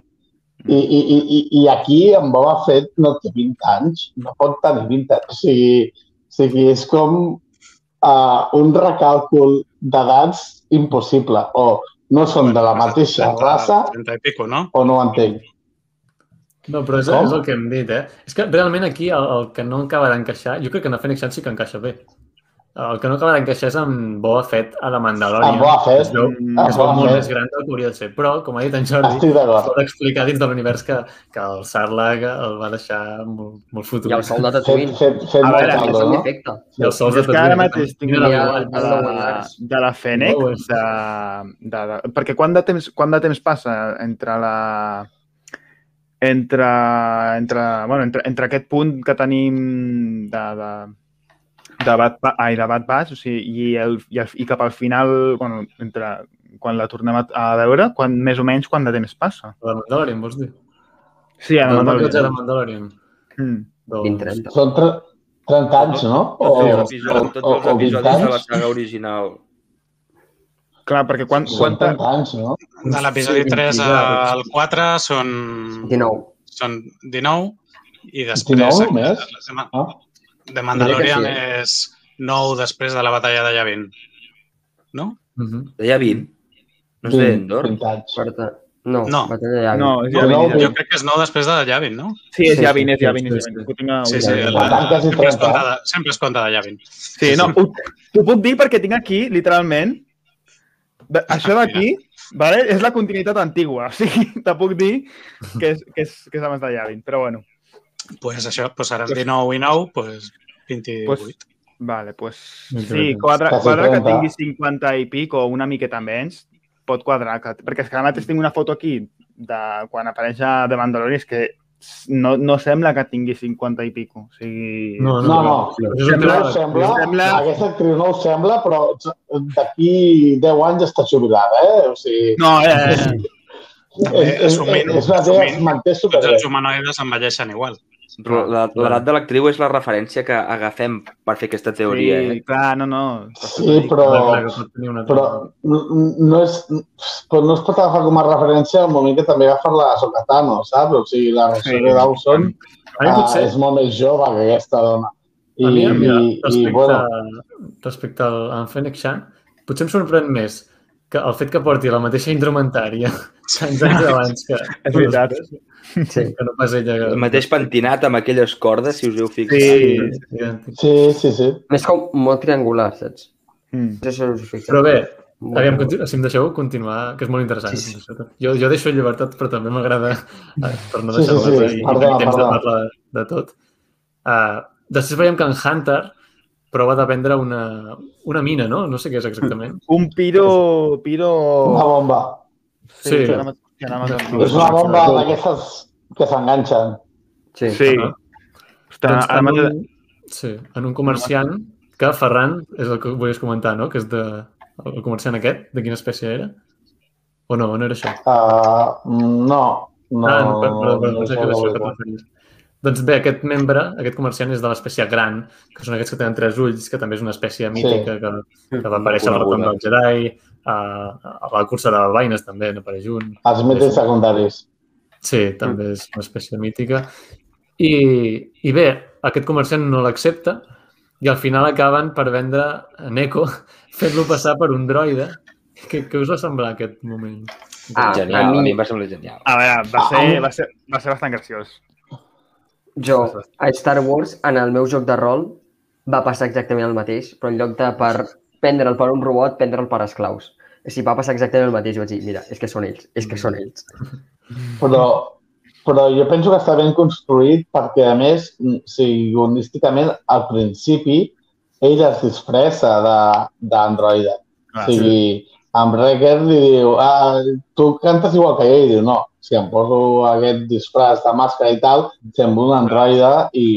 I, i, i, i- i aquí en Boba Fett no té 20 anys, no pot tenir 20 anys. O sigui, o sigui és com uh, un recàlcul d'edats impossible. O no són de la mateixa raça 30 i pico, no? o no ho entenc. No, però és, Com? és el que hem dit, eh? És que realment aquí el, el que no acaba d'encaixar, jo crec que en la Fennec Shan sí que encaixa bé. El que no acaba d'encaixar és amb Boba Fett a la Mandalorian. En Boba Fett, Es veu, en es veu molt Fett. més gran del que hauria de ser. Però, com ha dit en Jordi, d'acord. s'ha d'explicar dins de l'univers que, que el Sarlacc el va deixar molt, molt fotut. I el sol de Fet, Tatooine. fet, fet A molt veure, caldo, És un no? efecte. I els sols Jo és que ara Tatooine, mateix tinc la el de, la, de la Fennec, bé. de, de, de, perquè quant de, temps, quant de temps passa entre la entre, entre, bueno, entre, entre aquest punt que tenim de, de, de Bad, Ba- ai, de Bad Batch, o sigui, i, el, i, el, i cap al final, bueno, entre, quan la tornem a, a veure, quan, més o menys quant de temps passa? La Mandalorian, vols dir? Sí, a la Mandalorian. de Mandalorian. Mm. Doncs, 20-30. Són tre- 30 anys, no? O, els o, episodis, tots o, els o 20 episodis de la saga original. Clar, perquè quan, Són quanta... 30 anys, no? De l'episodi Sí, 3 ja, al 4 són, 19. són 19 i després... 19 només? De, Ah. De Mandalorian Diria que és 9 després de la batalla de Yavin. No? mhm. Deia 20. No és d'Endor? 20 anys. Per tant, no, No. batalla de Yavin. No, és No, ja no, jo crec que és 9 després de Yavin, no? Sí, és Sí, sí, vingut, és ja sí, sí, sí. Ho Sí, ho sí, tinc a- Per tant, quasi sempre, es 30. compta de, sempre es compta de Yavin. Sí, no, ho, t'ho puc dir perquè tinc aquí, literalment, de, això d'aquí, vale, és la continuïtat antigua. O sigui, te puc dir que és, que és, que és abans de Yavin, però bueno. Pues això, pues seran 19 i 9, pues 28. Pues, Vale, pues sí, quadra, quadra que 30. tingui 50 i pic o una miqueta menys, pot quadrar. Que, perquè és que ara mateix tinc una foto aquí de quan apareix a The Mandalorian, és que no, no sembla que tingui 50 i pico. O sigui... No, No, no. És Sembla- No ho sembla, Sembla- aquesta actriu no ho sembla, però d'aquí 10 anys està jubilada, eh? O sigui, No, eh, eh, eh. és, és, assumint- és una tia que es assumint manté Tots superbé. els humanoides envelleixen igual. Però la- l'edat de l'actriu és la referència que agafem per fer aquesta teoria. sí, Eh? clar, no, no. Sí, però, però no, és, però no es pot agafar com a referència al moment que també agafar la Sokatano, saps? O sigui, la Rosario Sí. Dawson A mi ah, potser, és molt més jove que aquesta dona. I, a mi, mira, i, i respecte, bueno, respecte al Fennec Shan, potser em sorprèn més que el fet que porti la mateixa indumentària tants anys abans que, És veritat. Sí. que no pas ella. Que... El mateix pentinat amb aquelles cordes, si us heu fixat. Sí. Sí, sí, sí. Més com molt triangular, saps? Mm. No sé si us fixeu. Però bé, Molt aviam, continu- si em deixeu continuar, que és molt interessant. Sí, sí. Jo, jo deixo llibertat, però també m'agrada, eh, per no Sí, deixar sí, sí. i, i Perdona, tenir temps de perdona. parlar de, de tot. Uh, després veiem que en Hunter prova de vendre una, una mina, no? No sé què és exactament. Un piro... piro... Una bomba. Sí. que ara És una bomba d'aquestes que s'enganxen. Sí. Sí. Ah. Està, Doncs ara en, un, sí, en un comerciant que Ferran és el que volies comentar, no? Que és de, el comerciant aquest, de quina espècie era? O no, no era això? Uh, no, no. ah, no, perdó, perdó, no pensava sé que era això com que et ho referies. Doncs bé, aquest membre, aquest comerciant és de l'espècie gran, que són aquests que tenen tres ulls, que també és una espècie mítica que, que va aparèixer al retorn del Jedi, a, a la cursa de vaines també n'apareix un. Els mítics secundaris. Sí, també és una espècie mítica. I, I bé, aquest comerciant no l'accepta i al final acaben per vendre a Neko fent-lo passar per un droide. Què, què us va semblar aquest moment? Ah, Genial, a a mi- mi em va semblar genial. A veure, va ser, va ser, va ser bastant graciós. Jo, a Star Wars, en el meu joc de rol, va passar exactament el mateix, però en lloc de per prendre'l per un robot, prendre'l per esclaus. O sigui, va passar exactament el mateix. Vaig dir, mira, és que són ells, és que són ells. Però, però jo penso que està ben construït perquè, a més, o sigui, guionísticament, al principi, ell es disfressa de- d'androide. Ah, O sigui, amb Wrecker li diu, ah, tu cantes igual que ell, i diu, no, si em poso aquest disfraç de màscara i tal, sembla un androide i...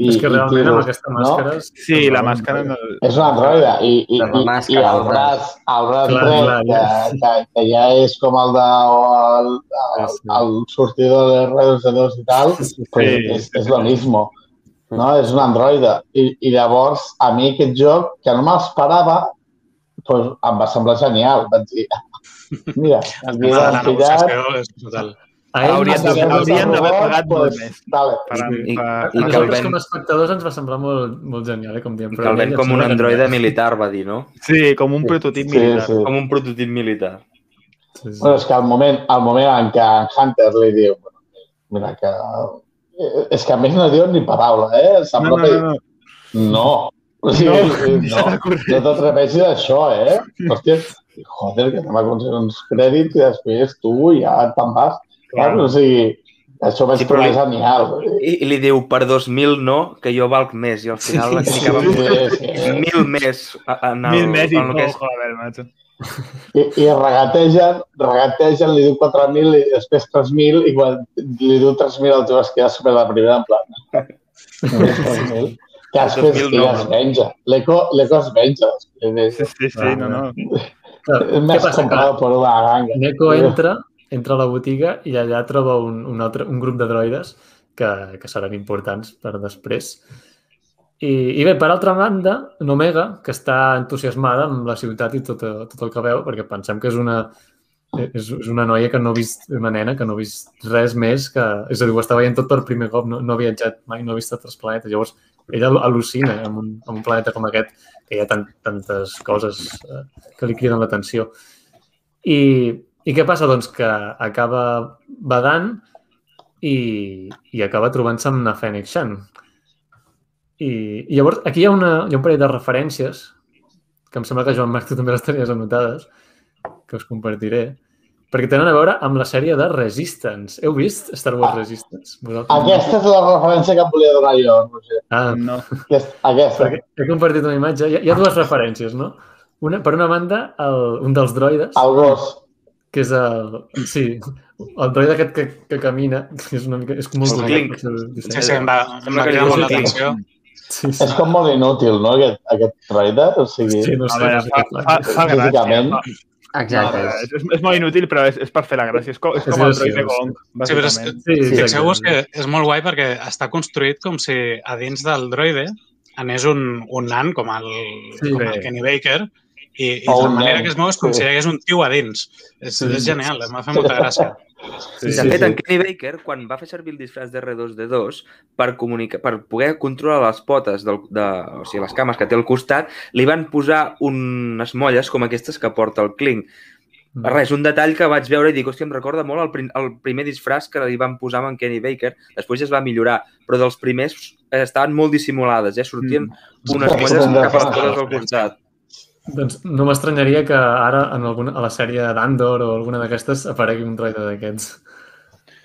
i és que i realment tiro, amb aquesta màscara... Sí, la màscara... No... És un androide i, i, i, i màscara, el el braç, el braç Clar, dret, clar, ja. que, que, que ja és com el de el, el, Sí. el sortidor de R2D2 i tal, pues Sí. és, és lo mismo. No? És un androide. I, I llavors, a mi aquest joc, que no m'esperava, pues, em va semblar genial. Vaig dir, mira, El tema de la negociació és brutal. A ell Haurien d'haver- haurien d'haver Robot, pagat molt pues, més. Dale. Per, I- per, i- A i que el nosaltres ven- com a espectadors ens va semblar molt, molt genial, eh, com diem. I que el com un androide militar, va dir, no? sí, com un prototip Sí, militar. sí. Com un prototip militar. Sí, sí. Bueno, és que al moment, al moment en què en Hunter li diu bueno, mira que... eh, És que a més no diu ni paraula, eh? No, no, i no, no. No. O sigui, No, no, no, no t'atreveixis a això, eh? Hòstia, joder, que anem a aconseguir uns crèdits i després tu ja te'n vas. Clar. O sigui, això vaig Sí, trobar li- genial. I, I li diu, per 2.000 no, que jo valc més. I al final Sí, sí, sí, sí, sí. 1.000 més en el, Mil més i en el que no, és... joder, macho. I, I regategen, regategen, li diu 4.000 i després 3.000 i quan li diu 3.000 el tio es queda super de primera en plan. Només 3.000. Que després 2.000 que no, ja es no. venja. L'Eco es venja. És, Sí, sí, sí, no, no. Què més passa? Que comprado per una ganga. Neko entra, entra a la botiga i allà troba un, un, altre, un grup de droides que, que seran importants per després. I, I bé, per altra banda, n'Omega, que està entusiasmada amb la ciutat i tot, tot el que veu, perquè pensem que és una, és, és una noia que no ha vist, una nena que no ha vist res més, que, és a dir, ho està veient tot per primer cop, no, no ha viatjat mai, no ha vist altres planetes. Llavors, ella al- al·lucina amb un, amb un planeta com aquest, que hi ha tant, tantes coses eh, que li criden l'atenció. I, I què passa? Doncs que acaba badant i, i acaba trobant-se amb una Fennec Shan. I, I llavors aquí hi ha, una, hi ha un parell de referències que em sembla que Joan Marc tu també les tenies anotades, que us compartiré, perquè tenen a veure amb la sèrie de Resistance. Heu vist Star Wars Resistance? Vosaltres? Aquesta és la referència que em volia donar jo, Roger. Ah, no. Aquest, aquesta. perquè he compartit una imatge. Hi ha, hi ha dues referències, no? Una, per una banda, el, un dels droides, El gos. que és el... Sí, el droide aquest que, que camina, que és una mica... És com molt El. Clink. Sí, sí, em va, em va que cridar molt l'atenció. Sí, sí. És com molt inútil, no, aquest, aquest rider? O sigui, sí, no A sé. veure, no sé fa, fa, fa gràcia. Fa, Exacte. és, és, és molt inútil, però és, és per fer la gràcia. És com, és com el droid de Gong, Sí, però és. Sí, fixeu-vos que és molt guai perquè està construït com si a dins del droide anés un, un nan com el, Sí. com el Kenny Baker i, i O la manera que es mou és com si hi hagués un tio a dins. És, Sí, és sí. genial, m'ha fet molta gràcia. Sí, de fet, en Kenny Baker, quan va fer servir el disfraç de R2D2 per, comunicar, per poder controlar les potes, del, de, o sigui, les cames que té al costat, li van posar unes molles com aquestes que porta el Kling. Mm. Res, un detall que vaig veure i dic, hòstia, em recorda molt el, prim, el primer disfraç que li van posar amb en Kenny Baker. Després ja es va millorar, però dels primers eh, estaven molt dissimulades, eh? Sortien Mm. unes molles cap a les potes al costat. Doncs no m'estranyaria que ara en alguna, a la sèrie d'Andor o alguna d'aquestes aparegui un droide d'aquests.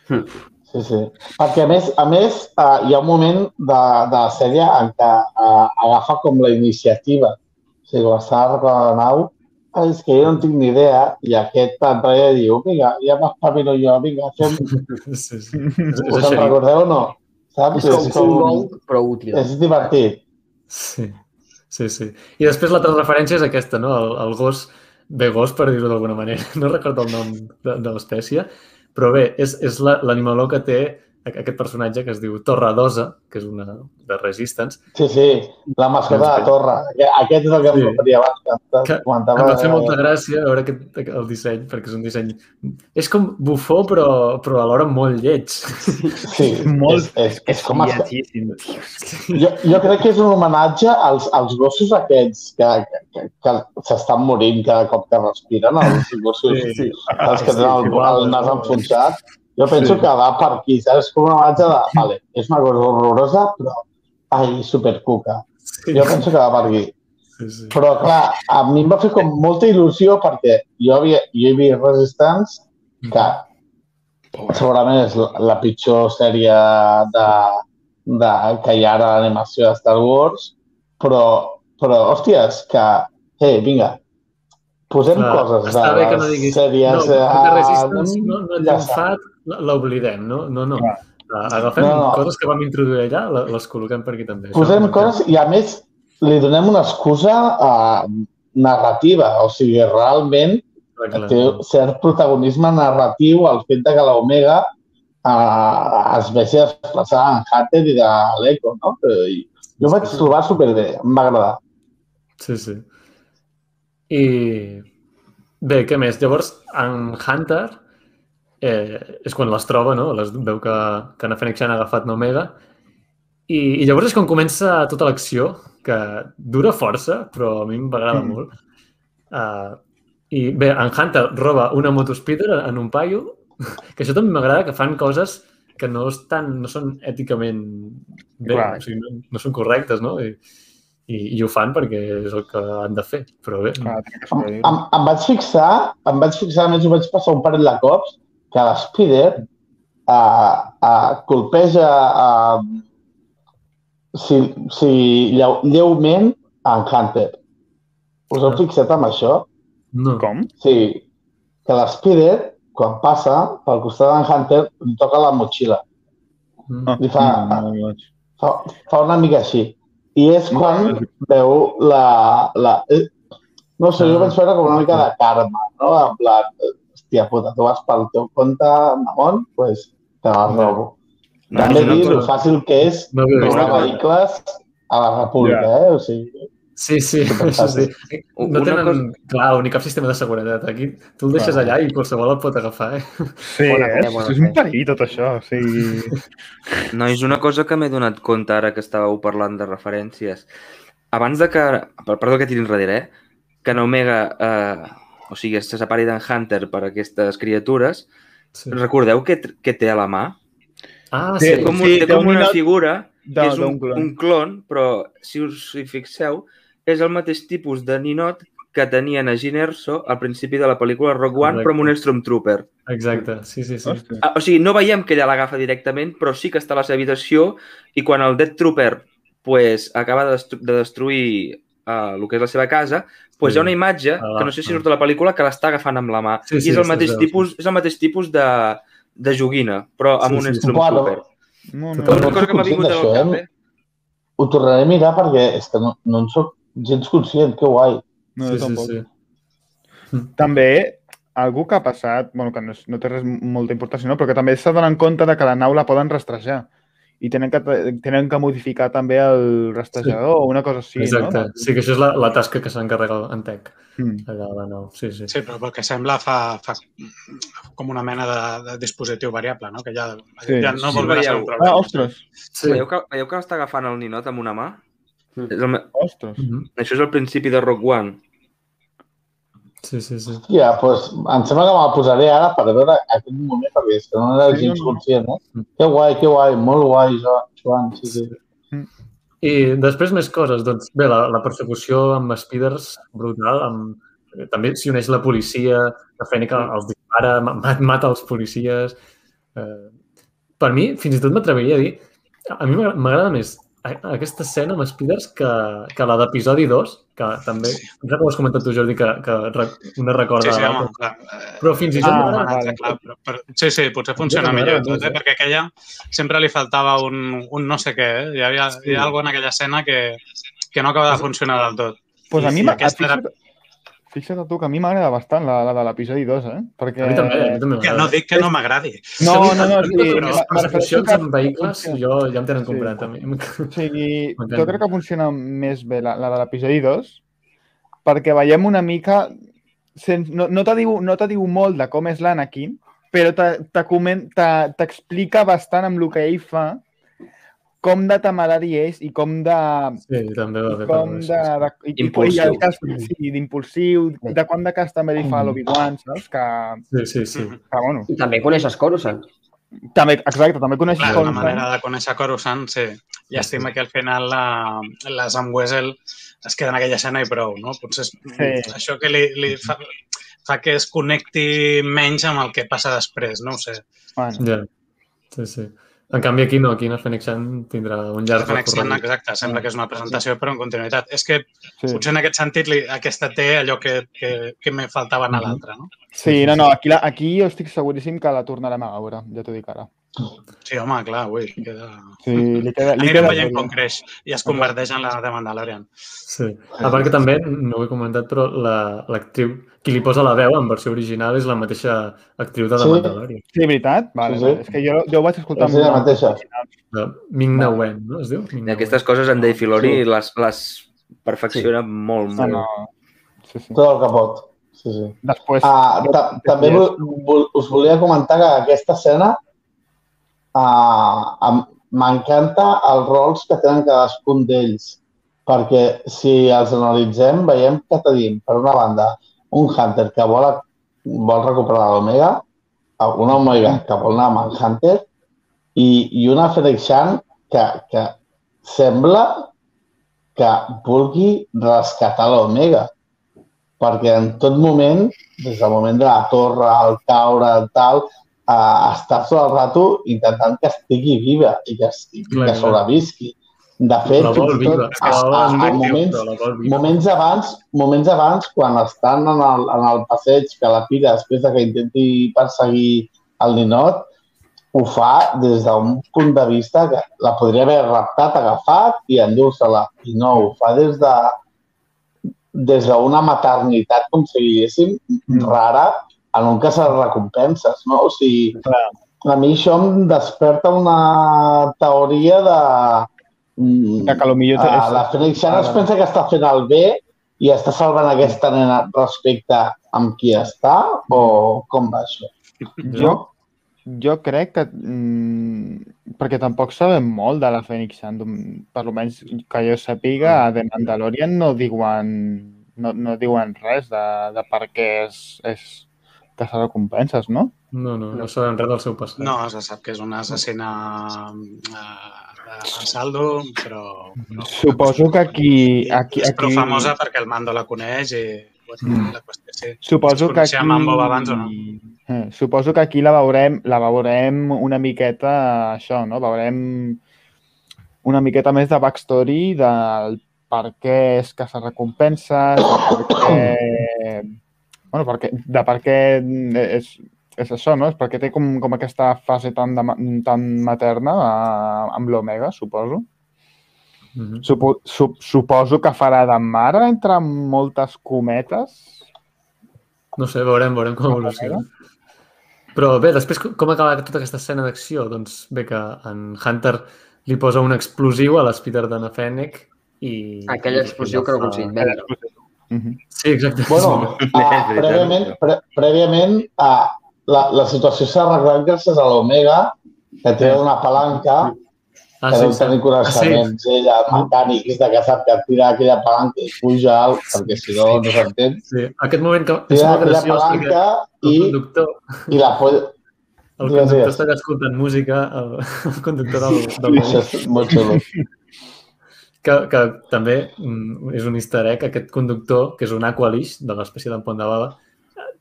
Sí, sí. Perquè, a més, a més uh, hi ha un moment de, de la sèrie en què uh, agafa com la iniciativa. O sigui, està arreglant la nau, "Ah, és que jo no tinc ni idea, i aquest i diu, vinga, ja m'espavilo jo, vinga, fem... Sí, sí. És, és Us en recordeu o no? Saps? És com un gol, però útil. és divertit. Sí, sí, sí. I després l'altra referència és aquesta, no? El, el gos, bé, gos per dir-ho d'alguna manera. No recordo el nom de, de l'espècie, però bé, és, és la- l'animaló que té aquest personatge que es diu Torradosa, que és una de Resistance, Sí, sí, la mascota de la torre. Aquest- és el que Sí. em referia abans, que que que em va fer molta gràcia veure aquest, el disseny, perquè és un disseny... És com bufó, però, però alhora molt lleig. Sí, Molt és, és, és com tio. Jo, jo crec que és un homenatge als, als gossos aquests que, que, que s'estan morint cada cop que respiren, els gossos Sí, sí, els que tenen el, el nas enfonsat. Jo penso Sí. que va per aquí, saps? Com una homenatge de, vale, és una cosa horrorosa, però, ai, supercuca. Sí, Jo penso que va per aquí. sí, sí. Però, clar, a mi em va fer com molta il·lusió perquè jo, havia, jo he vist Resistance, que segurament és la, la pitjor sèrie de, de, que hi ha ara l'animació de Star Wars, però, però hòsties, que, hey, vinga, posem Clar, coses està bé que no de diguis, sèries... no, perquè eh, Resistance no, no hem fet, l'oblidem, no? No, no. Clar. Uh, agafem No, no. coses que vam introduir allà, le- les col·loquem per aquí també. Això Posem m'encanta. coses i, a més, li donem una excusa uh, narrativa. O sigui, realment Clar, té cert protagonisme narratiu el fet de que l'Omega uh, es vegi expressar en Hatter i de l'Eco, no? I jo ho vaig trobar superbé, em va agradar. Sí, sí. I bé, què més? Llavors, en Hunter eh, és quan les troba, no? Les veu que, que en Fennec Shan ha agafat n'Omega i, i llavors és quan comença tota l'acció, que dura força, però a mi m'agrada Mm. molt. Uh, I bé, en Hunter roba una motospeeder en un paio, que això també m'agrada, que fan coses que no, estan, no són èticament bé, o sigui, no, no són correctes, no? I, i, i ho fan perquè és el que han de fer, però bé. Clar, que Em, em, em vaig fixar, em vaig fixar, a més ho vaig passar un parell de cops, que l'Spider uh, uh, colpeja uh, si, si lleu, lleument en Hunter. Us heu fixat amb això? No. Com? Sí, que l'Spider, quan passa pel costat d'en Hunter, li toca la motxilla. Mm. Ah, Li fa, no. fa, fa una mica així. I és quan veu la... la eh, no sé, jo Ah. vaig veure com una mica de karma, no? En plan, hòstia puta, tu vas pel teu compte, mamón, doncs pues, te la robo. No, També no, dir no, lo fàcil que és No havia vist robar això. vehicles a la República, eh? O sigui, Sí, sí, sí. No Una tenen, clar, ni cap sistema de seguretat. Aquí tu el deixes allà i qualsevol el pot agafar, eh? Sí, Bona eh? bona és un perill tot això. O sigui... Nois, una cosa que m'he donat compte ara que estàveu parlant de referències. Abans de que... per- Perdó que tiri enrere, eh? Que en Omega, eh, o sigui, se separi d'en Hunter per aquestes criatures, Sí. recordeu què, què té a la mà? Ah, Sí, sí. Té com, sí, té té com un una figura que de- és un, d'un clon. un clon, però si us hi fixeu, és el mateix tipus de ninot que tenien a Gin Erso al principi de la pel·lícula Rock One, Correcte. però amb un Stormtrooper. Exacte, sí, sí, sí. Hòstia. Ah, O sigui, no veiem que ella l'agafa directament, però sí que està a la seva habitació i quan el Death Trooper pues, acaba de, destru de destruir uh, el que és la seva casa, pues Sí. hi ha una imatge, Ah, que no sé si surt a la pel·lícula, que l'està agafant amb la mà. Sí, I sí, és el sí, mateix es veu, tipus, és el mateix tipus de, de joguina, però amb Sí, un sí, sí. Stormtrooper. No, no, Una no cosa que m'ha vingut al cap, eh? eh? ho tornaré a mirar perquè és que no, no en soc gens conscient, que guai. no, sí, sí, sí. També, algú que ha passat, bueno, que no, és, no té res molta importància, no? però que també s'ha donat compte de que la nau la poden rastrejar. i tenen que, tenen que modificar també el rastejador o una cosa així, Exacte. no? Sí, que això és la, la tasca que s'encarrega en Tech, Mm. allà la nou. Sí, sí. Sí, però pel que sembla fa, fa com una mena de, de dispositiu variable, no? Que ja, Sí. ja no Sí, ser un veieu. problema. Ah, ostres, sí. Veieu, que, veieu que està agafant el ninot amb una mà? Mm. És el, me- ostres. Mhm. això és el principi de Rock One. Sí, sí, sí. Ja, doncs em sembla que me'l posaré ara per veure aquest moment, perquè és que no era Sí, gens no. conscient, eh? Mm. Que guai, que guai, molt guai, Jo- Joan, sí, sí. I després més coses. Doncs bé, la, la persecució amb speeders, brutal. Amb, eh, també s'hi uneix la policia, la Fènica els dispara, ma- ma- mata els policies. Eh, per mi, fins i tot m'atreviria a dir, a mi m'agrada més aquesta escena amb speeders que, que la d'episodi 2, que també, em sembla que ho has comentat tu, Jordi, que, que una recorda Sí, sí, home, clar. eh, Però fins i tot Ah. Exacte, clar, però, però, sí, sí, potser funciona millor, tot, eh? eh? perquè aquella sempre li faltava un, un no sé què. Eh? Hi havia, hi ha alguna en aquella escena que, que no acaba de funcionar del tot. Pues a mi aquesta era- fixa't, tu que a mi m'agrada bastant la, la de l'episodi 2, eh? Perquè... A mi també, a mi també Que no dic que no m'agradi. No, no, no, sí, Però les persecucions amb que vehicles, funciona. jo ja em tenen Sí. comprat, a mi. O sigui, jo crec que funciona més bé la, la de l'episodi 2 perquè veiem una mica... Sen, no no te diu, no te diu molt de com és l'Anakin, però t'explica bastant amb el que ell fa com de temerari és i com de... Sí, també va com això, de, sí. de, i, Impulsiu. i cas, sí, d'impulsiu, de quant de cas també li fa a l'Obi-Wan, saps? Que, Sí, sí, sí. Que, bueno, I també coneixes Coruscant. també, exacte, també coneixes Clar, com la manera de conèixer Coruscant, sí. Llàstima que al final la, la Sam Wessel es queda en aquella escena i prou, no? Potser és Sí. això que li, li fa, fa que es connecti menys amb el que passa després, no ho sé. Bueno, Ja. Sí, sí. En canvi, aquí no, aquí en el Fènix Sun tindrà un llarg Connexion, recorregut. exacte, sembla que és una presentació però en continuïtat. És que sí. potser en aquest sentit li, aquesta té allò que, que, que me faltava a l'altre, no? Sí, no, no, aquí, la, aquí jo estic seguríssim que la tornarem a veure, ja t'ho dic ara. Sí, home, clar, ui, queda... Sí, li queda... Li Anirem queda veient com creix i es converteix en la de Mandalorian. Sí. A part que també, no ho he comentat, però la- l'actriu, qui li posa la veu en versió original és la mateixa actriu de The Sí. Mandalorian. Sí, veritat? Vale, Sí, sí, sí. És que jo, jo ho vaig escoltar És ella molt. mateixa. De Ming-Na Wen, no es diu? I Ming-Na aquestes coses en Dave Filoni Sí. les, les perfecciona molt, No, molt. no. Sí, sí. Tot el que pot. Sí, sí. Després... Ah, ta també us volia comentar que aquesta escena em- m'encanta els rols que tenen cadascun d'ells, perquè si els analitzem veiem que tenim, per una banda, un Hunter que vol, vol recuperar l'Omega, una Omega que vol anar amb el Hunter i, i una Fennec Shan que, que sembla que vulgui rescatar l'Omega. Perquè en tot moment, des del moment de la torre, al caure, el tal, eh, està tot el rato intentant que estigui viva i que, estigui, Clar, que sobrevisqui. De fet, fins i tot, a, a, a moments, moments abans, moments abans, quan estan en el, en el passeig que la pira després de que intenti perseguir el ninot, ho fa des d'un punt de vista que la podria haver raptat, agafat i endur-se-la. I no, ho fa des de des d'una maternitat, com si diguéssim, Mm. rara, en un cas de recompenses, no? O sigui, Clar. a mi això em desperta una teoria de... mm, Que, que potser. Ah, la Fènix Shan es Ara. pensa que està fent el bé i està salvant aquesta nena respecte amb qui està o com va això? Jo, jo crec que... Mm, perquè tampoc sabem molt de la Fènix Sand. Per almenys que jo sàpiga, a The Mandalorian no diuen, no, no diuen res de, de per què és, és caçar recompenses, no? No, no, no sabem res del seu passat. No, se sap que és una assassina eh, a saldo, però... però Suposo que aquí... aquí, és prou aquí famosa perquè el Mando la coneix i Mm. la qüestió sí. Suposo que aquí... Mambo abans o no? Eh, suposo que aquí la veurem, la veurem una miqueta això, no? Veurem una miqueta més de backstory del per què és caçar recompenses, de per què... Bueno, perquè, de per què és, és això, no? És perquè té com, com aquesta fase tan, de, tan materna eh, amb l'Omega, suposo. Mhm. Supo, sup, suposo que farà de mare entre moltes cometes. No sé, veurem, veurem com evoluciona. Però bé, després com acaba tota aquesta escena d'acció? Doncs bé que en Hunter li posa un explosiu a l'Spider de Fennec i... Aquell explosiu que no fa- aconseguit Sí, exacte. Bueno, ah, prèviament, pre prèviament ah, la, la situació s'ha arreglat gràcies a l'Omega, que té una palanca ah, que sí, deu sí. tenir Ah, sí. coneixements, ella, el mecànic, és de que sap que tira aquella palanca i puja alt, perquè si no, no s'entén. sí. Aquest moment que és Tira molt aquella graciós perquè palanca el i, conductor, i la pot... el conductor està escoltant música, el, el conductor del, del Això és molt xulo. que, que també mm, és un easter egg, aquest conductor, que és un Aqualish, de l'espècie d'en Pont de Bala,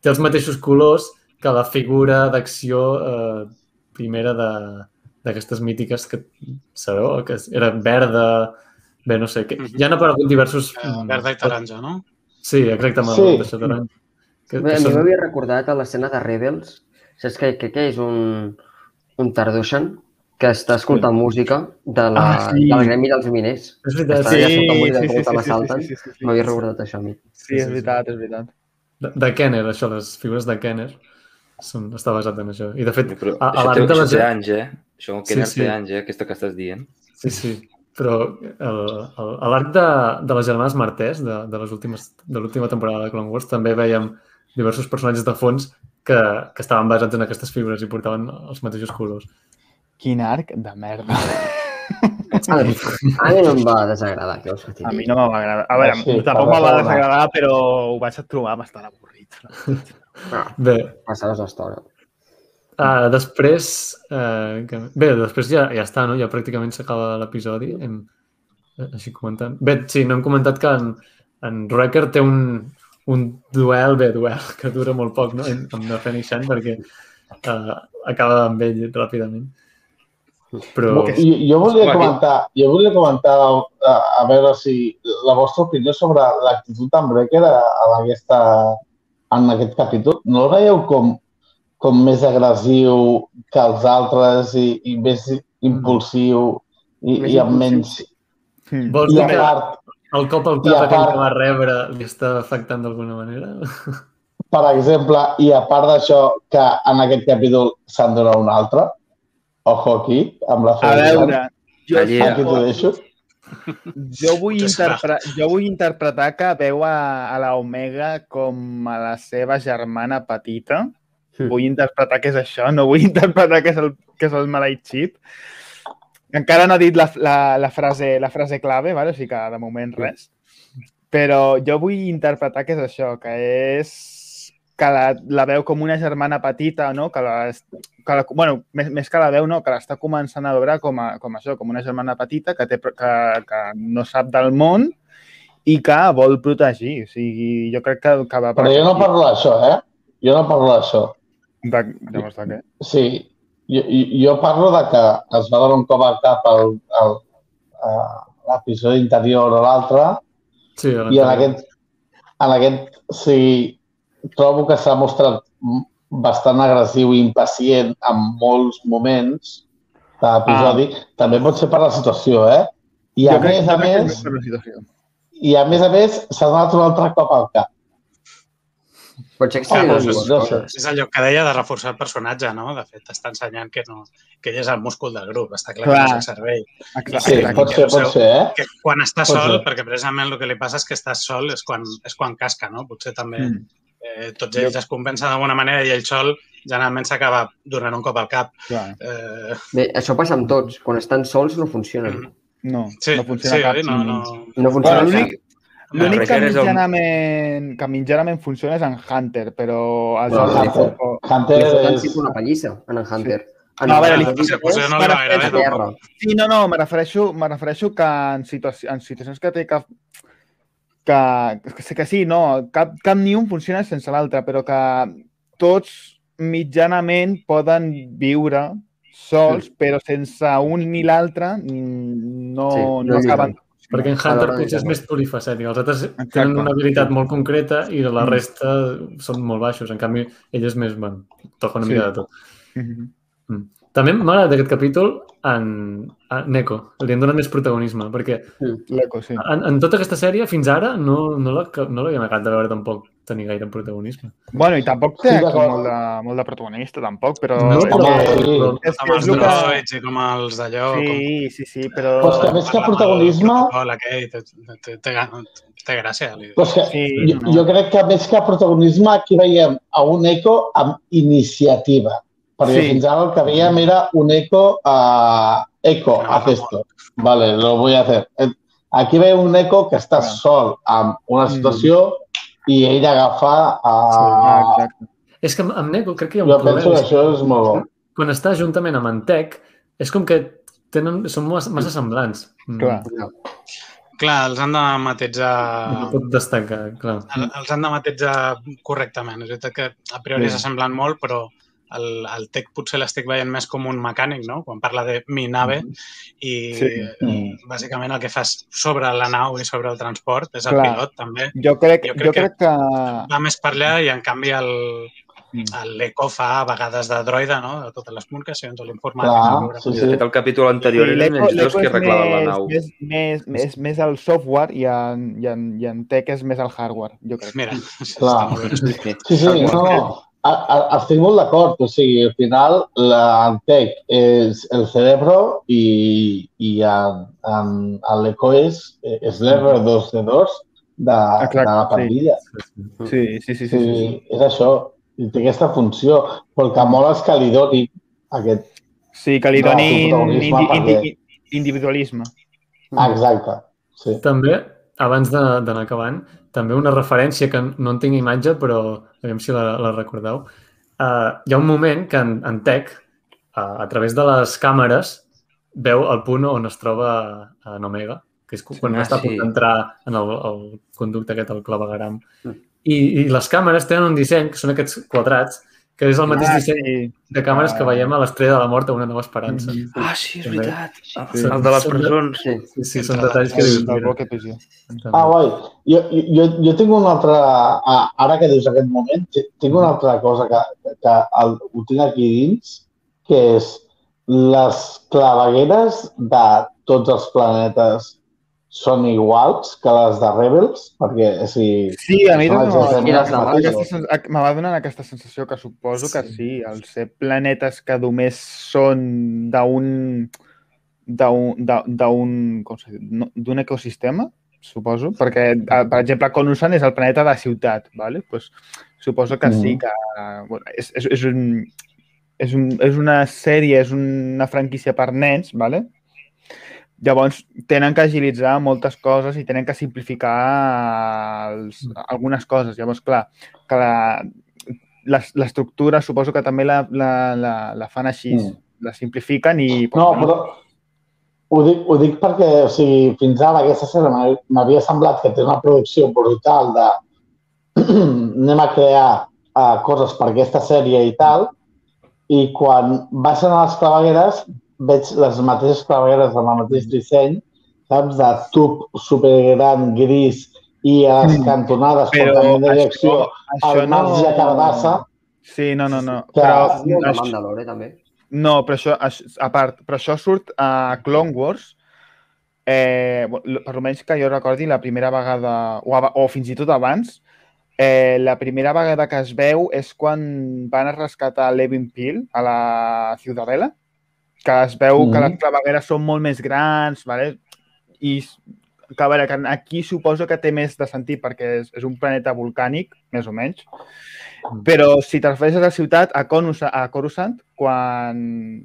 té els mateixos colors que la figura d'acció eh, primera de- d'aquestes mítiques que sabeu, que era verda, bé, no sé, que Mhm. ja han aparegut diversos... Eh, mm, verda i taronja, no? Sí, exacte, amb Sí. sí. taronja. Que, Bé, que a mi són... m'havia recordat a l'escena de Rebels, saps què, què, què és un, un Tardushan que està escoltant música de la, Ah, sí. del gremi dels miners. És veritat, Està sí, allà Sí, escoltant música sí, sí, sí, sí, l'assalten. sí, sí, sí, sí. M'havia recordat això a mi. Sí, és veritat, és veritat. de, de Kenner, això, les figures de Kenner. Són, està basat en això. I, de fet, Però a, a l'arc de les... té anys, eh? Això Sí, que sí. té anys, eh? Aquesta que estàs dient. Sí, sí. Però el, el, a l'arc de, de les germanes Martès, de, de les últimes de l'última temporada de Clone Wars, també veiem diversos personatges de fons que, que estaven basats en aquestes figures i portaven els mateixos colors. Quin arc de merda. A mi, a mi no em va desagradar, que t'hi A mi no me va agradar. A veure, Sí, tampoc me va desagradar, però ho vaig trobar bastant avorrit. No, Bé, passaves l'estona. uh, després... Uh, que, bé, després ja, ja està, no? Ja pràcticament s'acaba l'episodi. Hem, eh, així comentant. Bé, sí, no hem comentat que en, en Wrecker té un, un duel, bé, duel, que dura molt poc, no? En- amb la Shan, perquè uh, acaba amb ell ràpidament. Però... Que Jo, jo volia comentar, jo volia comentar a, a veure si la vostra opinió sobre l'actitud d'en Brecker a, a aquesta, en aquest capítol. No el veieu com, com més agressiu que els altres i, i més impulsiu i, Més i amb menys... Hmm. Vols I dir que part, el cop al I cap part- que va rebre li està afectant d'alguna manera? per exemple, i a part d'això, que en aquest capítol se'n dona un altre, ojo aquí, amb la A veure, jo, Allí, Aquí t'ho deixo. jo, vull interpre jo vull interpretar que veu a, a la Omega com a la seva germana petita. Mm. Vull interpretar que és això, no vull interpretar que és el, que és el maleït xip. Encara no ha dit la, la, la, frase, la frase clave, vale? o sigui que de moment res. Però jo vull interpretar que és això, que és que la, la veu com una germana petita, no? que, la, que la, bueno, més, més que la veu, no? que l'està començant a veure com, a, com això, com una germana petita que, té, que, que no sap del món i que vol protegir. O sigui, jo crec que, que va... Però jo no parlo d'això, eh? Jo no parlo d'això. De, llavors, de què? Sí, jo, jo- jo parlo de que es va donar un cop al cap al, al, a l'episodi interior o l'altre Sí, a i en aquest, en aquest sí, trobo que s'ha mostrat bastant agressiu i impacient en molts moments de l'episodi. També pot ser per la situació, eh? I a més a més, és la situació. i a més a més s'ha donat un altre cop al cap. Pot ser que Ah, no, sé. coses. És allò que deia de reforçar el personatge, no? De fet, està ensenyant que, no, que ell és el múscul del grup, està clar, Clar. que no és el cervell. Sí, pot ser, pot ser, eh? Que quan està Pot sol, ser. perquè precisament el que li passa és que estàs sol és quan, és quan casca, no? Potser també Mm. Eh, tots ells es compensen d'alguna manera i ell sol generalment s'acaba donant un cop al cap. Clar. Eh, Bé, això passa amb tots. Quan estan sols no funcionen. No, sí, no funciona sí, cap. no, no, No funciona Bueno, cap. l'únic- L'únic que mitjanament, que mitjanament funciona és en Hunter, però els No, altres... Hunter. tampoc. Hunter Li foten és... tipus una pallissa en en Hunter. En No, a veure, li no li va gaire tampoc. Sí, no, no, me refereixo, me refereixo que en, situaci en situacions que té que, que, que, que sí, no, cap, cap ni un funciona sense l'altre, però que tots mitjanament poden viure sols, però sense un ni l'altre mm, no, Sí, no, no acaben. Perquè en Hunter potser és més polifacètic. Els altres Exacte. tenen una habilitat molt concreta i la Mm. resta són molt baixos. En canvi, ell és més, bueno, toca una Sí. mica de tot. Mhm. També m'ha agradat aquest capítol en, en Neko, li han donat més protagonisme, perquè L'Eco, sí. en, en tota aquesta sèrie, fins ara, no, no la- no l'havíem acabat de veure tampoc tenir gaire protagonisme. Bueno, i tampoc té Sí, d'acord. molt de, molt de protagonista, tampoc, però... No, és però- sí. però- és, Com que els és el que... droids i com els d'allò. Sí, sí, sí, però... Però és que més que protagonisme- Hola, aquell, té, gràcia. Però és que Sí, jo, no. jo crec que més que protagonisme aquí veiem a un eco amb iniciativa. Perquè Sí. fins ara el que veiem era un eco a... Eco, Ah, haz esto. Vale, lo voy a hacer. Eh, Aquí veiem un eco que està Clar. sol amb una Mm. situació i ell agafa a... Ah, exacte. És que amb, Neko crec que hi ha un Jo penso que problema. això és molt bo. Quan està juntament amb en Tech, és com que tenen, són massa, massa semblants. Mm, Clar. Clar, els han de matitzar... No pot destacar, clar. el- Els han de matitzar correctament. És veritat que a priori Sí. s'assemblen molt, però el, el tech potser l'estic veient més com un mecànic, no? Quan parla de mi nave i Sí. Mm. bàsicament el que fas sobre la nau i sobre el transport és el Clar. pilot, també. Jo crec, Jo jo crec crec, que- que... Va més per allà i en canvi el, Mm. l'Eco fa a vegades de droide, no? De totes les comunicacions l'informàtic. sí, De sí. fet, el capítol anterior Sí, eren ells dos que arreglaven la nau. Més, més, més, més el software i en, i, en, i en tech és més el hardware, jo crec. Mira, Clar. està molt bé. Sí. Sí, no. A, a, estic molt d'acord. O sigui, al final, la, el tech és el cerebro i, i en, en, en l'eco és, és l'R2D2 de, Exacte, de la sí. pandilla. Sí, sí, sí. sí, Sí, sí. és això. I té aquesta funció. Però el que mola és que li doni aquest... Sí, que li No, donin protagonisme indi, indi, individualisme. Exacte. Sí. També, abans de- d'anar acabant, també una referència que no en tinc imatge, però a veure si la, la recordeu. Uh, hi ha un moment que en, en Tech, uh, a través de les càmeres, veu el punt on es troba en Omega, que és quan Ah, està a punt sí. d'entrar en el, el conducte aquest, el clavegaram. Mm. I, I les càmeres tenen un disseny, que són aquests quadrats, que és el mateix Ah, disseny de càmeres que Ah. veiem a l'Estrella de la Mort a una nova esperança. Ah, sí, és veritat. Sí. El de les presons. Sí. Sí, sí, són detalls que dius, mira. Ah, guai. Jo, jo, jo tinc una altra... ah, Ara que dius aquest moment, ti- tinc una altra cosa que, que el, ho tinc aquí dins, que és les clavegueres de tots els planetes són iguals que les de Rebels, perquè sigui, Sí, a mi també me va donar aquesta sensació que suposo que sí, al ser planetes que només són d'un d'un d'un- ecosistema, suposo, perquè, per exemple, Coruscant és el planeta de ciutat, ¿vale? pues, suposo que sí, Mm. que bueno, és, és, és, un, és, un, és una sèrie, és una franquícia per nens, ¿vale? Llavors, tenen que agilitzar moltes coses i tenen que simplificar els, algunes coses. Llavors, clar, que l'estructura suposo que també la, la, la, la fan així, Mm. la simplifiquen i... No, però ho dic, ho dic perquè o sigui, fins ara aquesta sèrie m'ha- m'havia semblat que té una producció brutal de anem a crear uh, coses per aquesta sèrie i tal, i quan baixen a les clavegueres veig les mateixes clavegueres amb el mateix disseny, saps? De tub supergran gris i a les Mm. cantonades per Però de això, direcció això el marge de Cardassa. Sí, no, no, no. Que- Però, això, Mandalore, també. no, però això, això, a part, però això surt a Clone Wars, eh, per almenys que jo recordi la primera vegada, o, o fins i tot abans, eh, la primera vegada que es veu és quan van a rescatar Levin Peel a la Ciudadela, que es veu Mhm. que les clavegueres són molt més grans, ¿vale? i que, a veure, que aquí suposo que té més de sentit perquè és, és un planeta volcànic, més o menys, però si te'n refereixes a la ciutat, a, Conus, a Coruscant, quan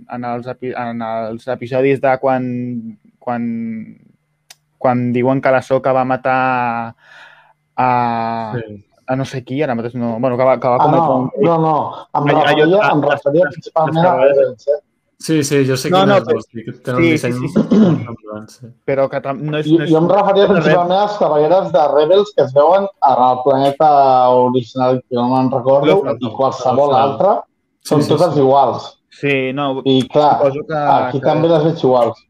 en els, en els episodis de quan, quan, quan diuen que la Soca va matar a, Sí. a no sé qui, ara mateix no... Bueno, que va, que va Ah, no, un... no, no. Em referia, allò- em referia principalment a? Sí, sí, jo sé No, no, és, però- que tenen sí, un sí, disseny sí, sí. molt sí. però que tam- no és... No és jo em referia no principalment a les clavegueres de Rebels que es veuen en el planeta original, que no me'n recordo, i qualsevol los- altre, són Sí, sí, totes sí. iguals. Sí, no, I clar, suposo que... aquí que... també les veig iguals.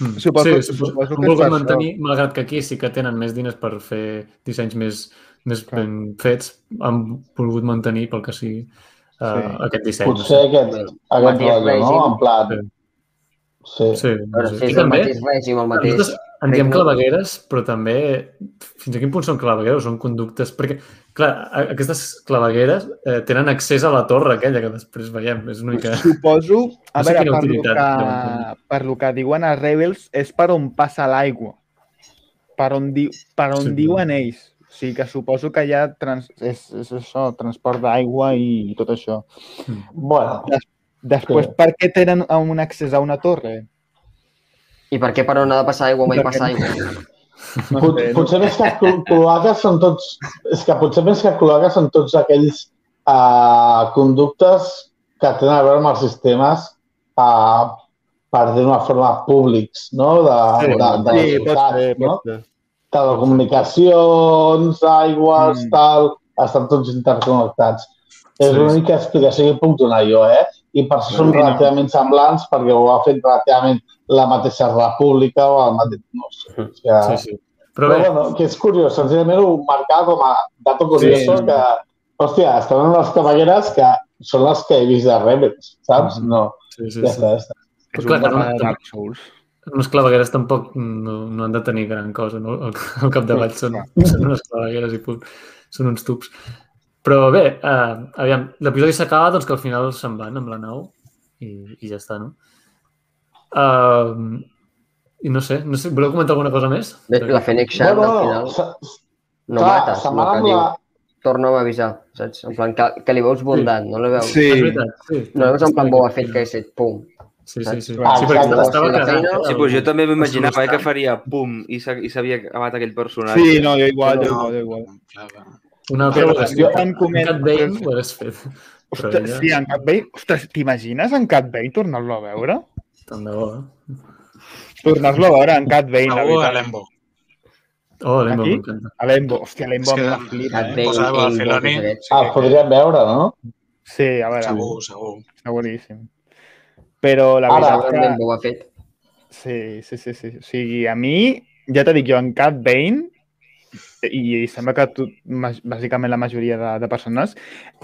Mm. Suposo- sí, suposo han que volgut per això. mantenir, malgrat que aquí sí que tenen més diners per fer dissenys més, més Clar. ben fets, han volgut mantenir, pel que sigui, uh, Sí. aquest disseny. Potser aquest, aquest Mateix rotllo, no? règim. En plan... Sí. Sí. Sí, sí. I és el també, mateix règim, el mateix... nosaltres en diem clavegueres, però també fins a quin punt són clavegueres són conductes? Perquè, clar, a- aquestes clavegueres eh, tenen accés a la torre aquella que després veiem. És una mica... Suposo, a No sé veure, per lo, utilitat que, deuen per lo que diuen a Rebels, és per on passa l'aigua. Per on, di, per on Sí. diuen ells. Sigui que suposo que hi ha trans, és, és això, transport d'aigua i tot això. Bueno, Després, Sí. per què tenen un accés a una torre? I per què per on ha de passar aigua mai Perquè- passa aigua? No Pot, sé, no? potser més que clo- cloaques són tots... És que potser més que cloaques són tots aquells uh, conductes que tenen a veure amb els sistemes uh, per dir d'una forma públics, no? De, Sí, de, de la sí, pot ciutat, ser, no? pot ser. Telecomunicacions, aigües, Mm. tal, estan tots interconnectats. És Sí, l'única explicació que puc donar jo, eh? I per això són relativament semblants, perquè ho ha fet relativament la mateixa república o el mateix... No sé, és que... Sí, sí. Però Però, bé, bueno, que és curiós, senzillament ho marcava com a dato curioso Sí. que, hòstia, estan en les cavalleres que són les que he vist de Rebels, saps? Mhm. No, sí, sí, ja sí. està, ja està. És Clar, un de Dark Souls. Unes clavegueres tampoc no, no han de tenir gran cosa, no? Al, al capdavall són, són unes clavegueres i punt. Són uns tubs. Però bé, uh, aviam, l'episodi s'acaba doncs que al final se'n van amb la nau i, i ja està, no? Uh, I no sé, no sé, voleu comentar alguna cosa més? Bé, La Fennec Shand, al final, no clar, mata, sinó que diu, la... torna a avisar, saps? En plan, que, que li veus bondat, no la veus? Sí, És veritat, sí. No la veus en plan Boba Fett que és set, pum. Sí, sí, sí. Ah, sí perquè estava Sí, la casat. Sí, doncs jo també m''imaginava eh, que faria pum i s'ha- i s'havia acabat aquell personatge. sí, no, jo igual, jo No, igual, jo igual. clar. Una altra Però qüestió. jo en Cat Bane ho hagués fet. Però Ostres, sí, en Cat Bane... Ostres, t'imagines en Cat Bane tornar-lo a veure? tant de bo, eh? Tornar-lo a veure en Cat Bane, la Segur a veritat. l'Embo. Oh, l'Embo m'encanta. A l'Embo. Hòstia, l'Embo em que- la flipa, Cat eh? Posava Filoni. Ah, podríem veure, no? Sí, a veure, Segur, segur. seguríssim. Però la Ara, veritat que... Boba Fett. Sí, sí, sí, sí. O sigui, a mi, ja t'he dit jo, en Cat Bane, i, i sembla que tu, bàsicament la majoria de, de persones,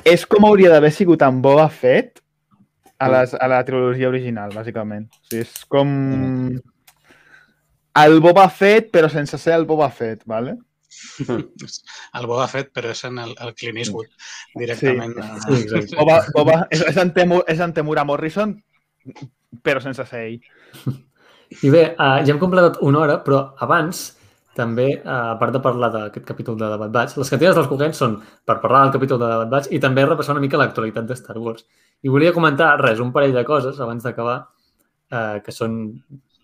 és com hauria d'haver sigut en Boba Fett a, les, a la trilogia original, bàsicament. O sigui, és com el Boba Fett, però sense ser el Boba Fett, ¿vale? El Boba Fett, però és en el, el Clint Eastwood, directament. Sí, exacte. Boba, Boba, és, és, en Temu, és en Temura Morrison, però sense ser ell. I bé, uh, ja hem completat una hora, però abans també, uh, a part de parlar d'aquest capítol de Bad Batch, les cantines dels coquens són per parlar del capítol de Bad Batch i també repassar una mica l'actualitat de Star Wars. I volia comentar, res, un parell de coses abans d'acabar uh, que són,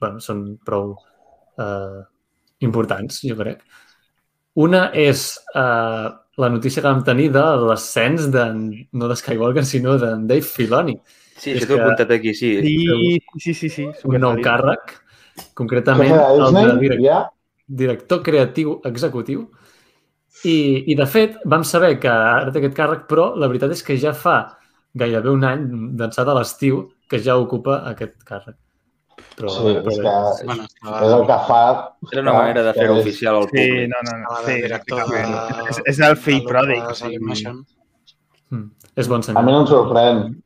bueno, són prou uh, importants, jo crec. Una és uh, la notícia que vam tenir de l'ascens de, no de Skywalker, sinó de Dave Filoni, Sí, això t'ho he que- apuntat aquí, sí. Sí, sí, sí, sí. un nou càrrec, concretament el de Disney? direc Ja? director creatiu executiu. I, I, de fet, vam saber que ara té aquest càrrec, però la veritat és que ja fa gairebé un any d'ençà de l'estiu que ja ocupa aquest càrrec. Però, Sí, però és que Bueno, és el que fa... Era una manera de és- oficial al Sí, públic. no, no, no. estava Sí, de director és, és el fill pròdig. Lucas o sigui, Animation. mm, és bon A senyal. mi no em sorprèn.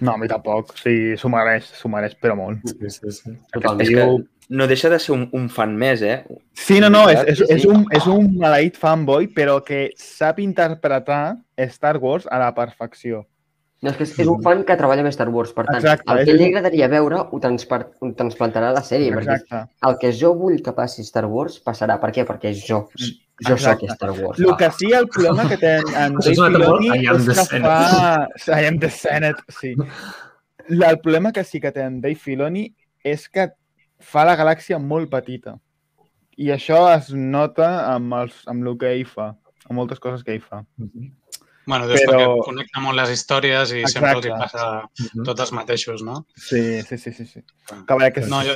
No, a mi tampoc. Sí, s'ho mereix, s'ho mereix, però molt. Sí, sí, sí. Totalment. És que no deixa de ser un, un fan més, eh? Sí, no, no, és, és, és, un, és un maleït fanboy, però que sap interpretar Star Wars a la perfecció. No, és que és, és un fan que treballa amb Star Wars, per tant, Exacte, el és- que li agradaria veure ho, transpar, ho transplantarà a la sèrie, perquè Exacte. el que jo vull que passi Star Wars passarà. Per què? Perquè jo, jo Exacte. sóc Star Wars. El que sí, el problema que té en, Dave Filoni és que Senate. fa... I am the Senate, sí. El problema que sí que té en Dave Filoni és que fa la galàxia molt petita. I això es nota amb, els, amb el que ell fa, amb moltes coses que ell fa. Mhm. Bueno, dius Però- perquè connecta molt les històries i sempre els hi Exacte. passa Mhm. tots els mateixos, no? Sí, sí, sí, sí. sí. Que, veure, que No, jo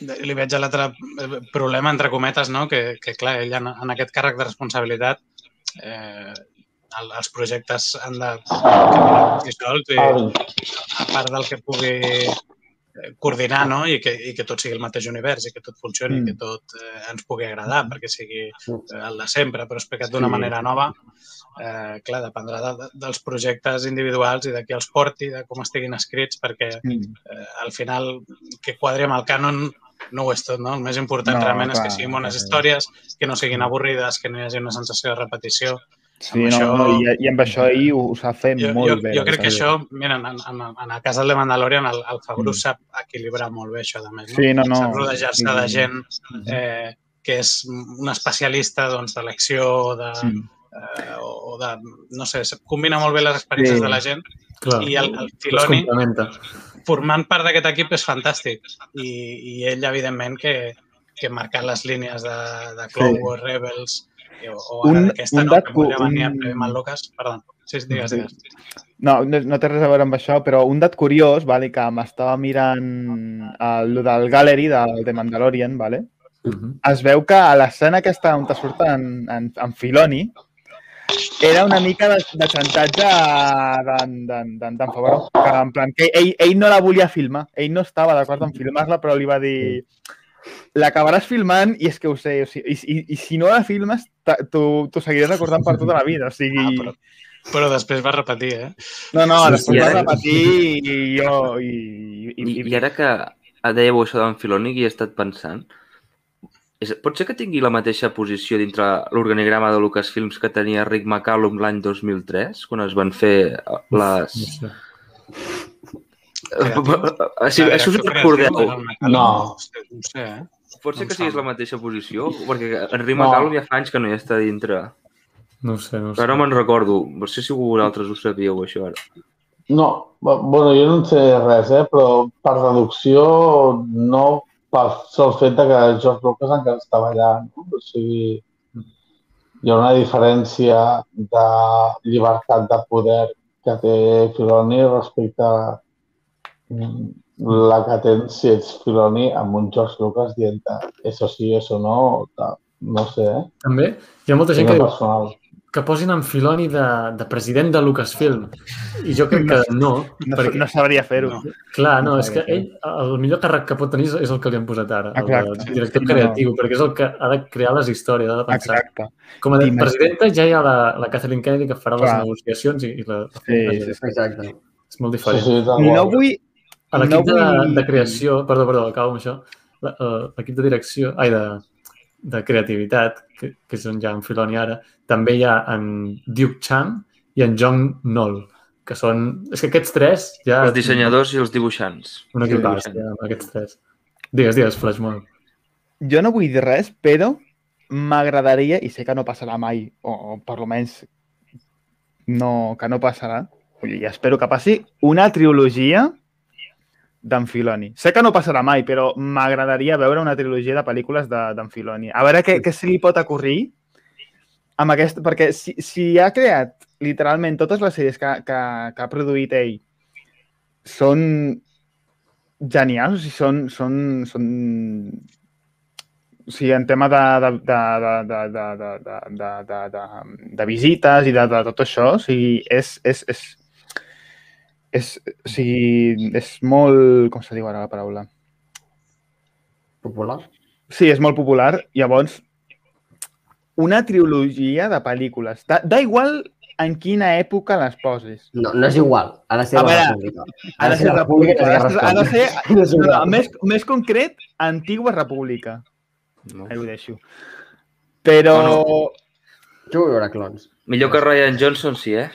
li veig l'altre eh, problema, entre cometes, no? que, que clar, ell en, en aquest càrrec de responsabilitat eh, el, els projectes han de sols i a part del que pugui eh, coordinar no? I, que, i que tot sigui el mateix univers i que tot funcioni, Mm. que tot eh, ens pugui agradar perquè sigui eh, el de sempre, però explicat d'una Sí. manera nova. Eh, clar, dependrà de, de, dels projectes individuals i de qui els porti, de com estiguin escrits, perquè Mm. eh, al final que quadri amb el cànon no ho és tot, no? El més important No, realment és clar, que siguin bones clar. històries, que no siguin avorrides, que no hi hagi una sensació de repetició. Sí, Amb no, això- no, i, i amb això ell ho, ho sap fer Jo, molt jo, bé. jo crec que això, mira, en, en, en el cas del de Mandalorian, el, el Favreau Mm. sap equilibrar molt bé això, a més. No? Sí, no, no. Sap rodejar-se Sí. de gent eh, que és un especialista doncs, de l'acció de, Sí. eh, o de, no sé, combina molt bé les experiències Sí. de la gent Clar, i el, el Filoni, complementa. Formant part d'aquest equip, és fantàstic. I, i ell, evidentment, que, que marcant les línies de, de Clone Sí. Wars, Rebels, o, o ara Un- d'aquesta, un no? dat- que volia venir a un- Prever Mal Lucas. Perdó. Sí, digues, digues. No, no, no té res a veure amb això, però un dat curiós, vale, que m'estava mirant el, lo del Gallery del de Mandalorian, vale? Mhm. es veu que a l'escena aquesta on te surt en, en, en Filoni era una mica de, de xantatge d'en Favreau. Que en plan, que ell, ell no la volia filmar. Ell no estava d'acord en filmar-la, però li va dir l'acabaràs filmant i és que ho sé, o sigui, i, i, i si no la filmes, t'ho seguiré recordant per tota la vida. O sigui, Ah, però, però després va repetir, eh? no, no, Sí, després sí, va ara- repetir i jo... I, i, I, I ara que dèieu això d'en Filoni, que hi he estat pensant, és, pot ser que tingui la mateixa posició dintre l'organigrama de Lucasfilms que tenia Rick McCallum l'any 2003, quan es van fer No les... sé. Així, això us ho recordeu? No. No sé, eh? Pot ser No que siguis sembla. la mateixa posició? Perquè en Rick No. McCallum ja fa anys que no hi està dintre. No ho sé, no ho sé. Però no me'n recordo. No sé si vosaltres ho sabíeu, això, ara. No, bu- bueno, jo no en sé res, eh? però per reducció no pel sol fet de que George Lucas encara estava allà. No? O sigui, hi ha una diferència de llibertat de poder que té Filoni respecte a mm, la que tens si ets Filoni amb un George Lucas dient eso sí, eso no, no sé, eh? També hi ha molta gent que diu personal. Que posin en Filoni de, de president de Lucasfilm. I jo crec que no, No, perquè, no sabria fer-ho. No. clar, no, no és que ell, el millor càrrec que pot tenir és- el que li han posat ara, el Exacte. de director Sí, no, no. creatiu, perquè és el que ha de crear les històries, ha de pensar. Exacte. Com a T'imagines- presidenta ja hi ha la, la Kathleen Kennedy que farà les Clar. negociacions i, i la, Sí, sí, Exacte. és molt Sí, diferent. sí, tal No vull... A l'equip no vull- de, de creació, perdó, perdó, acabo amb això, La- eh, l'equip de direcció, ai, de, de creativitat, que, que és on hi ha en Filoni ara, també hi ha en Duke Chan i en John Knoll, que són... És que aquests tres ja... Els dissenyadors i els dibuixants. Un equip Sí, ja, amb aquests tres. Digues, digues, Flashmore. Jo no vull dir res, però m'agradaria, i sé que no passarà mai, o, o per almenys no, que no passarà, i espero que passi, una trilogia d'en Filoni. Sé que no passarà mai, però m'agradaria veure una trilogia de pel·lícules de- d'en Filoni. A veure què, què se li pot acorrir amb aquest... Perquè si, si ha creat literalment totes les sèries que, que, que ha produït ell són genials, o sigui, són, són, són o sigui, en tema de, de, de, de, de, de, de, de, de, de, de, de visites i de, de tot això, o sigui, és, és, és, és, o sigui, és molt... Com se diu ara la paraula? Popular. Sí, és molt popular. Llavors, una trilogia de pel·lícules. Da, da igual en quina època les posis. No, no és igual. Ha de ser A la veure, república. Ha de ser república. Ha de ser, ha de ser de no, no, més, més concret, antigua república. No? Ahí ho deixo. Però Jo vull veure clons. Millor que Ryan Johnson, sí, eh?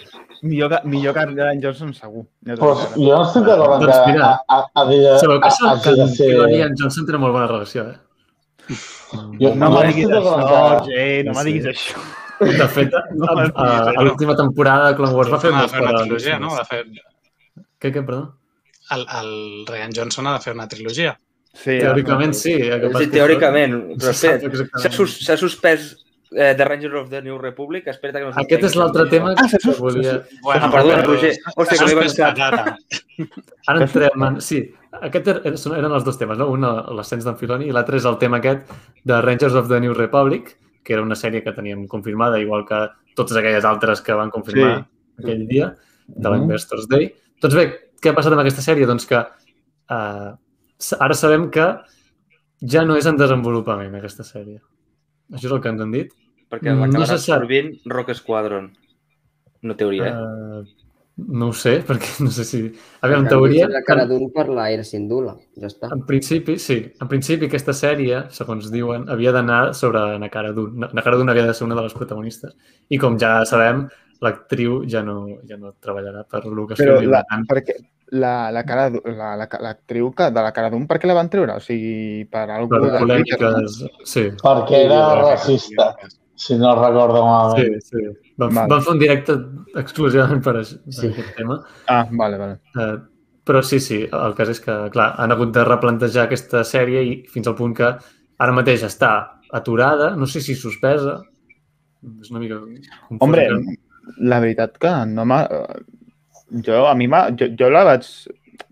millor que, millor que Ryan Johnson, segur. Ja t'ho Però dic ara. jo no estic d'acord en Doncs que mira, ha, ha, ha, de, Sabeu que, ha, que hagi de en ser... Filoni i en Johnson tenen molt bona relació, eh? Jo, No jo me estic diguis d'acord això, en que- jo, no, no m'ha tota diguis això, Jay, no m'ha diguis això. De fet, no a, a, l'última temporada de Clone Wars va fer una trilogia, no? Va fer... Què, què, perdó? El, el Ryan Johnson ha de fer una trilogia. Sí, teòricament sí. sí teòricament, però s'ha suspès eh, The Ranger of the New Republic. Espera que no Aquest és l'altre tema Ah, que sus- volia... Ah, perdona, Roger. Hòstia, que m'he Suspès pensat. ara. Entrem en... Sí, aquest er- er- eren els dos temes, no? Un, l'ascens d'en Filoni, i l'altre és el tema aquest de Rangers of the New Republic, que era una sèrie que teníem confirmada, igual que totes aquelles altres que van confirmar Sí. aquell dia, de Mhm. l'Investors Day. Doncs bé, què ha passat amb aquesta sèrie? Doncs que s- ara sabem que ja no és en desenvolupament aquesta sèrie. Això és el que ens han dit. Perquè Mm, no l'acabarà sap. absorbint Rock Squadron. No teoria, eh? Uh, no ho sé, perquè no sé si... Aviam, en En teoria, La cara d'un per l'aire Sindula. Ja està. en principi, sí. En principi, aquesta sèrie, segons diuen, havia d'anar sobre Nakara Dun. Nakara Dun havia de ser una de les protagonistes. I com ja sabem, l'actriu ja no, ja no treballarà per Però Lucasfilm. la, La... perquè la, la cara d'u- la, la, l'actriu que, de la cara d'un, per què la van treure? O sigui, per algú Per de Twitter, no? polèmiques... Sí, Perquè era racista, si no recordo sí, malament. sí. Van, Vale. van fer un directe exclusivament per, això, per Sí. aquest tema. Ah, vale, vale. Eh, però sí, sí, el cas és que, clar, han hagut de replantejar aquesta sèrie i fins al punt que ara mateix està aturada, no sé si suspesa, és una mica... confús, Hombre, la veritat que no m'ha... Jo, a mi. Jo, jo la vaig...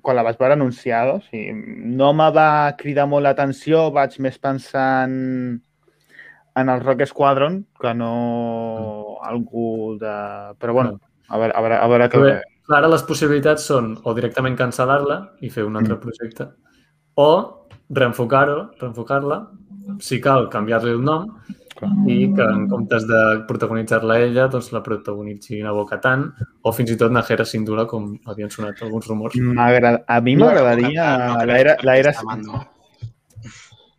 Quan la vaig veure anunciada, o sigui, no me va cridar molt l'atenció, vaig més pensar en, en el Rock Squadron que no algú de... Però bueno, a veure, a veure, a veure què... Clar, ara les possibilitats són o directament cancel·lar-la i fer un altre Mm. projecte, o reenfocar-ho, reenfocar-la, si cal canviar-li el nom i que en comptes de protagonitzar-la ella, doncs la protagonitzi Nabo Katan o fins i tot Najera Sindula, com havien sonat alguns rumors. A mi No, m'agradaria No crec l'era... que l'era... aquesta banda.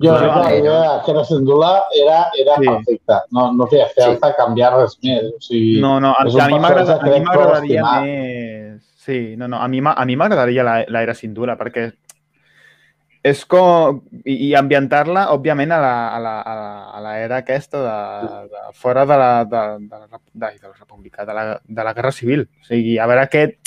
Jo, Jo- la idea que era Sindula era, era Sí. perfecta. No, no feia falta canviar res més. O sigui, No, no, a, a mi m'agradaria més... Sí, no, no, a mi, m'a- a mi m'agradaria la- l'era Sindula, perquè és com... I, i ambientar-la, òbviament, a la, a la, a la, a la era aquesta de, de fora de la, de, de, la, de, de la República, de la, de la Guerra Civil. O sigui, a veure aquest...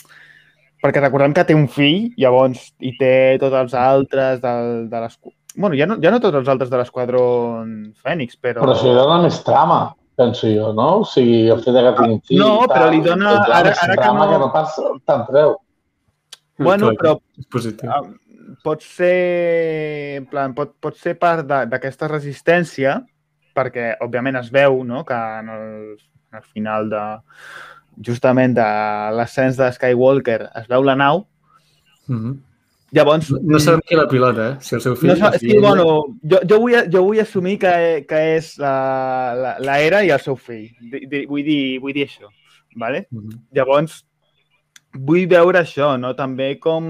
Perquè recordem que té un fill, llavors, i té tots els altres del, de les... bueno, ja no, ja no tots els altres de l'esquadron Fènix, però... Però li dona més trama, penso jo, no? O sigui, el fet de que tinguin fill... No, i tal, però li dona- dona ara- més ara que no- que no pas te'n treu. Bueno, però És positiu. Ah, pot ser, en plan, pot, pot ser part d'aquesta resistència, perquè, òbviament, es veu no? que en el, en el final de, justament de l'ascens de Skywalker es veu la nau, Mhm. Llavors... No sabem qui la pilota, eh? Si el seu fill... No, sa- la sí, bueno, jo, jo, vull, jo vull assumir que, que és la, la, la Era i el seu fill. Di, di, vull, dir, vull dir això. Vale? Mhm. Llavors, vull veure això, no? També com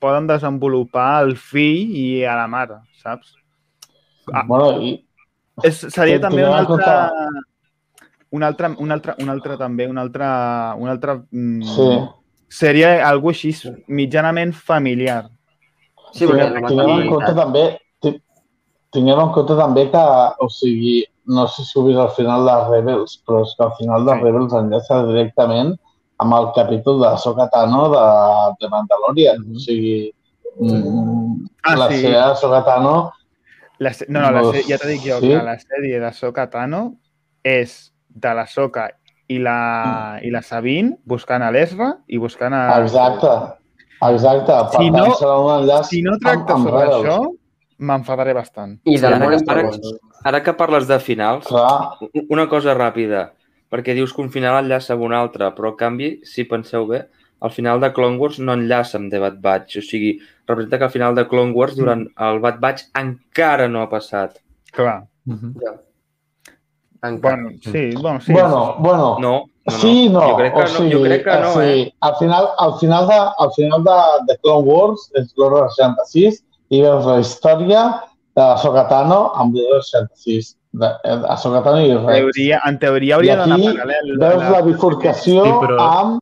poden desenvolupar el fill i a la mare, saps? Ah. Bueno, i, És, seria Sí, també una altra... Una altra, una altra, una altra també, una altra, una altra mm, sí. Seria algo així mitjanament familiar. Sí, perquè tinguem, en compte també ti- tinguem en compte també que, o sigui, no sé si ho vist al final de Rebels, però és que al final de Sí. Rebels enllaça directament amb el capítol de Ahsoka Tano de, de Mandalorian. Mhm. O sigui, mm, Ah, la sí. sèrie d'Ahsoka Tano La, se- no, no, la, se- ja t'he dit jo sí? que la sèrie de Soka Tano és de la Soka i la, i la Sabine buscant a l'Ezra i buscant a... Exacte. Exacte. Per Si tant, no- serà un enllaç Si no tracta amb, amb sobre Rebels. això, m'enfadaré bastant. I de Sí, la ara, ara, Bosch. ara que parles de finals, Clar, una cosa ràpida, perquè dius que un final enllaça amb un altre, però en canvi, si penseu bé, al final de Clone Wars no enllaça amb The Bad Batch. O sigui, representa que al final de Clone Wars, durant el Bad Batch, encara no ha passat. Clar. Mhm. Ja. Encara. Bueno, sí, bueno, sí. bueno, bueno. No, no, no. Sí, no. Jo crec que o no, sigui, jo crec que eh, no sí. eh? Al final, al final, de, al final de, de Clone Wars és l'Hora 66 i veus la història de la Sokatano amb l'Hora 66. De, eh, de Sokatano i Rex. teoria, en teoria hauria d'anar aquí paral·lel. veus la bifurcació Sí, però- amb,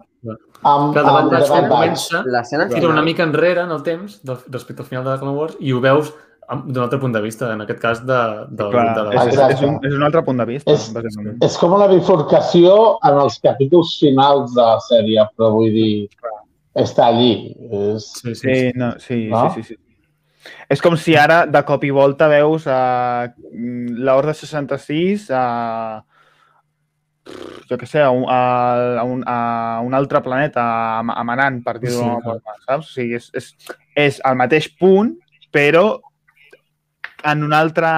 amb, amb Bad Batch. comença L'escena tira una mica enrere en el temps del, respecte al final de Clone Wars i ho veus amb- d'un altre punt de vista, en aquest cas de, del Clar, de la... és, és, un, és un altre punt de vista, És- bàsicament. És com una bifurcació en els capítols finals de la sèrie, però vull dir, està allí. És... Sí, sí, Sí, no, sí, No? sí, sí, sí. És com si ara, de cop i volta, veus uh, l'Horda 66 a... jo què sé, a un, a, a, un, a un altre planeta, a, a Manan, per dir-ho Sí, forma, saps? O sigui, és, és, és el mateix punt, però en un altre...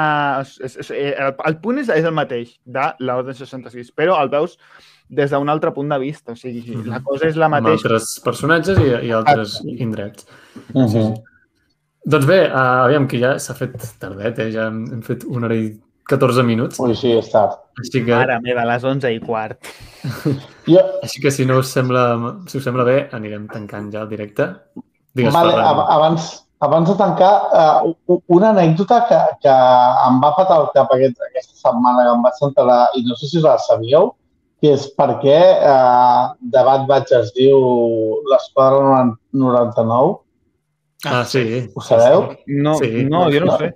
És, és, és, el, el punt és, és el mateix, de l'Ordre 66, però el veus des d'un altre punt de vista. O sigui, Mhm. la cosa és la Amb mateixa. altres personatges i, i altres indrets. Uh -huh. Doncs bé, uh, aviam, que ja s'ha fet tardet, eh? ja hem, hem fet una hora i 14 minuts. Ui, sí, és tard. Així que, Mare meva, a les 11 i quart. Jo, així que si no us sembla, si us sembla bé, anirem tancant ja el directe. Digues, vale, Ferran. abans, abans de tancar, uh, una anècdota que, que em va patar el cap aquest, aquesta setmana que em vaig enterar, i no sé si us la sabíeu, que és per què uh, Debat Vaig es diu l'Esquadra 99. Ah, sí. Ho sabeu? No, Sí. no, jo no ho sé.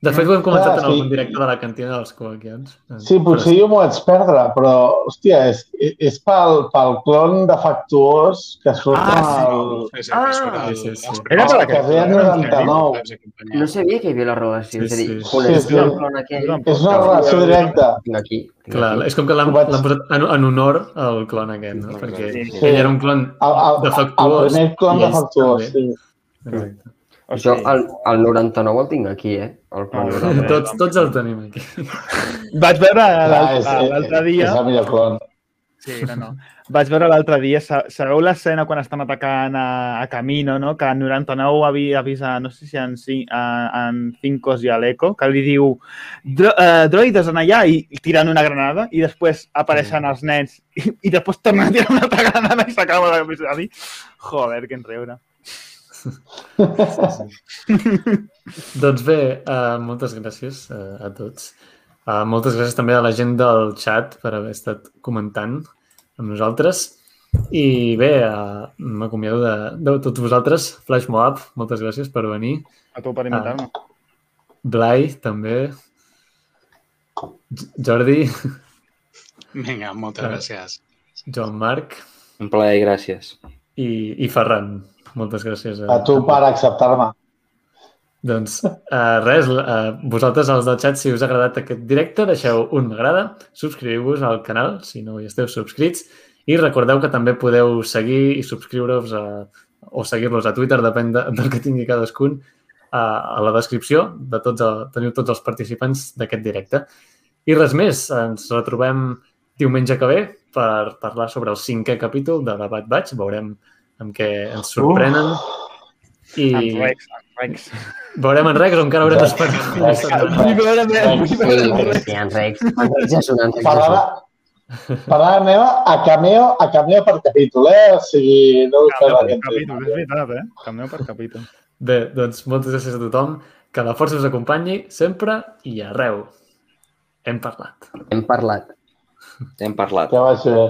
De fet, ho hem comentat Clar, en algun sí. directe de la cantina dels coaquians. Sí, potser jo m'ho vaig perdre, però, hòstia, és, és pel, pel clon defectuós que surt Ah, ah, el... Sí, sí, Ah, el- sí, sí, sí. Era per el aquest que deia clon, 99. Peps i companyia. No sabia que hi havia la relació. Sí, és a dir, sí. coneixia Sí, sí. el clon aquell. És una relació directa. Aquí. Clar, és com que l'han vaig- l'han posat en, en honor al clon aquest, no? Perquè Sí, sí. ell era un clon El, el, el defectuós. primer clon defectuós, sí. Exacte. O Jo sigui, el, el 99 el tinc aquí, eh? El clon Ah, 99. Tots, tots el tenim aquí. Vaig veure l'altre dia... és el millor clon. Sí, no, no. Vaig veure l'altre dia, sa- sabeu l'escena quan estan atacant a, a Camino, no? que en 99 havia avisa, no sé si en, a- en Cincos i a l'Eco, que li diu Dro uh, droides en allà i, i tiren una granada i després apareixen els nens i, i després tornen a tirar una altra granada i s'acaba l'episodi. Joder, que enreure. Doncs bé, uh, moltes gràcies uh, a tots. Uh, moltes gràcies també a la gent del chat per haver estat comentant amb nosaltres. I bé, uh, m'acomiado de, de tots vosaltres. Flash Moab, moltes gràcies per venir. A tu per invitar-me. Blai, també. J- Jordi, Vinga, moltes Ah. gràcies. Joan Marc Un plaer, gràcies. i, i Ferran. Moltes gràcies. A tu per acceptar-me. Doncs uh, res, uh, vosaltres els del xat, si us ha agradat aquest directe, deixeu un m'agrada, subscriu-vos al canal si no hi esteu subscrits i recordeu que també podeu seguir i subscriure-us a, o seguir-los a Twitter, depèn de, del que tingui cadascun, a, a la descripció de tots el, teniu tots els participants d'aquest directe. I res més, ens retrobem diumenge que ve per parlar sobre el cinquè capítol de Debat Baig, veurem amb què ens sorprenen. I En Rex, en Rex. veurem en Rex o encara haurem d'esperar Rex. Vull veure vull veure Sí, en Rex. En Rex ja són en Rex. meva a cameo, a cameo per capítol, eh? O sigui, no per aquest capítol, és veritat, eh? Cameo per capítol. Bé, doncs moltes gràcies a tothom, que la força us acompanyi sempre i arreu. Hem parlat. Hem parlat. Hem parlat. Que vagi bé.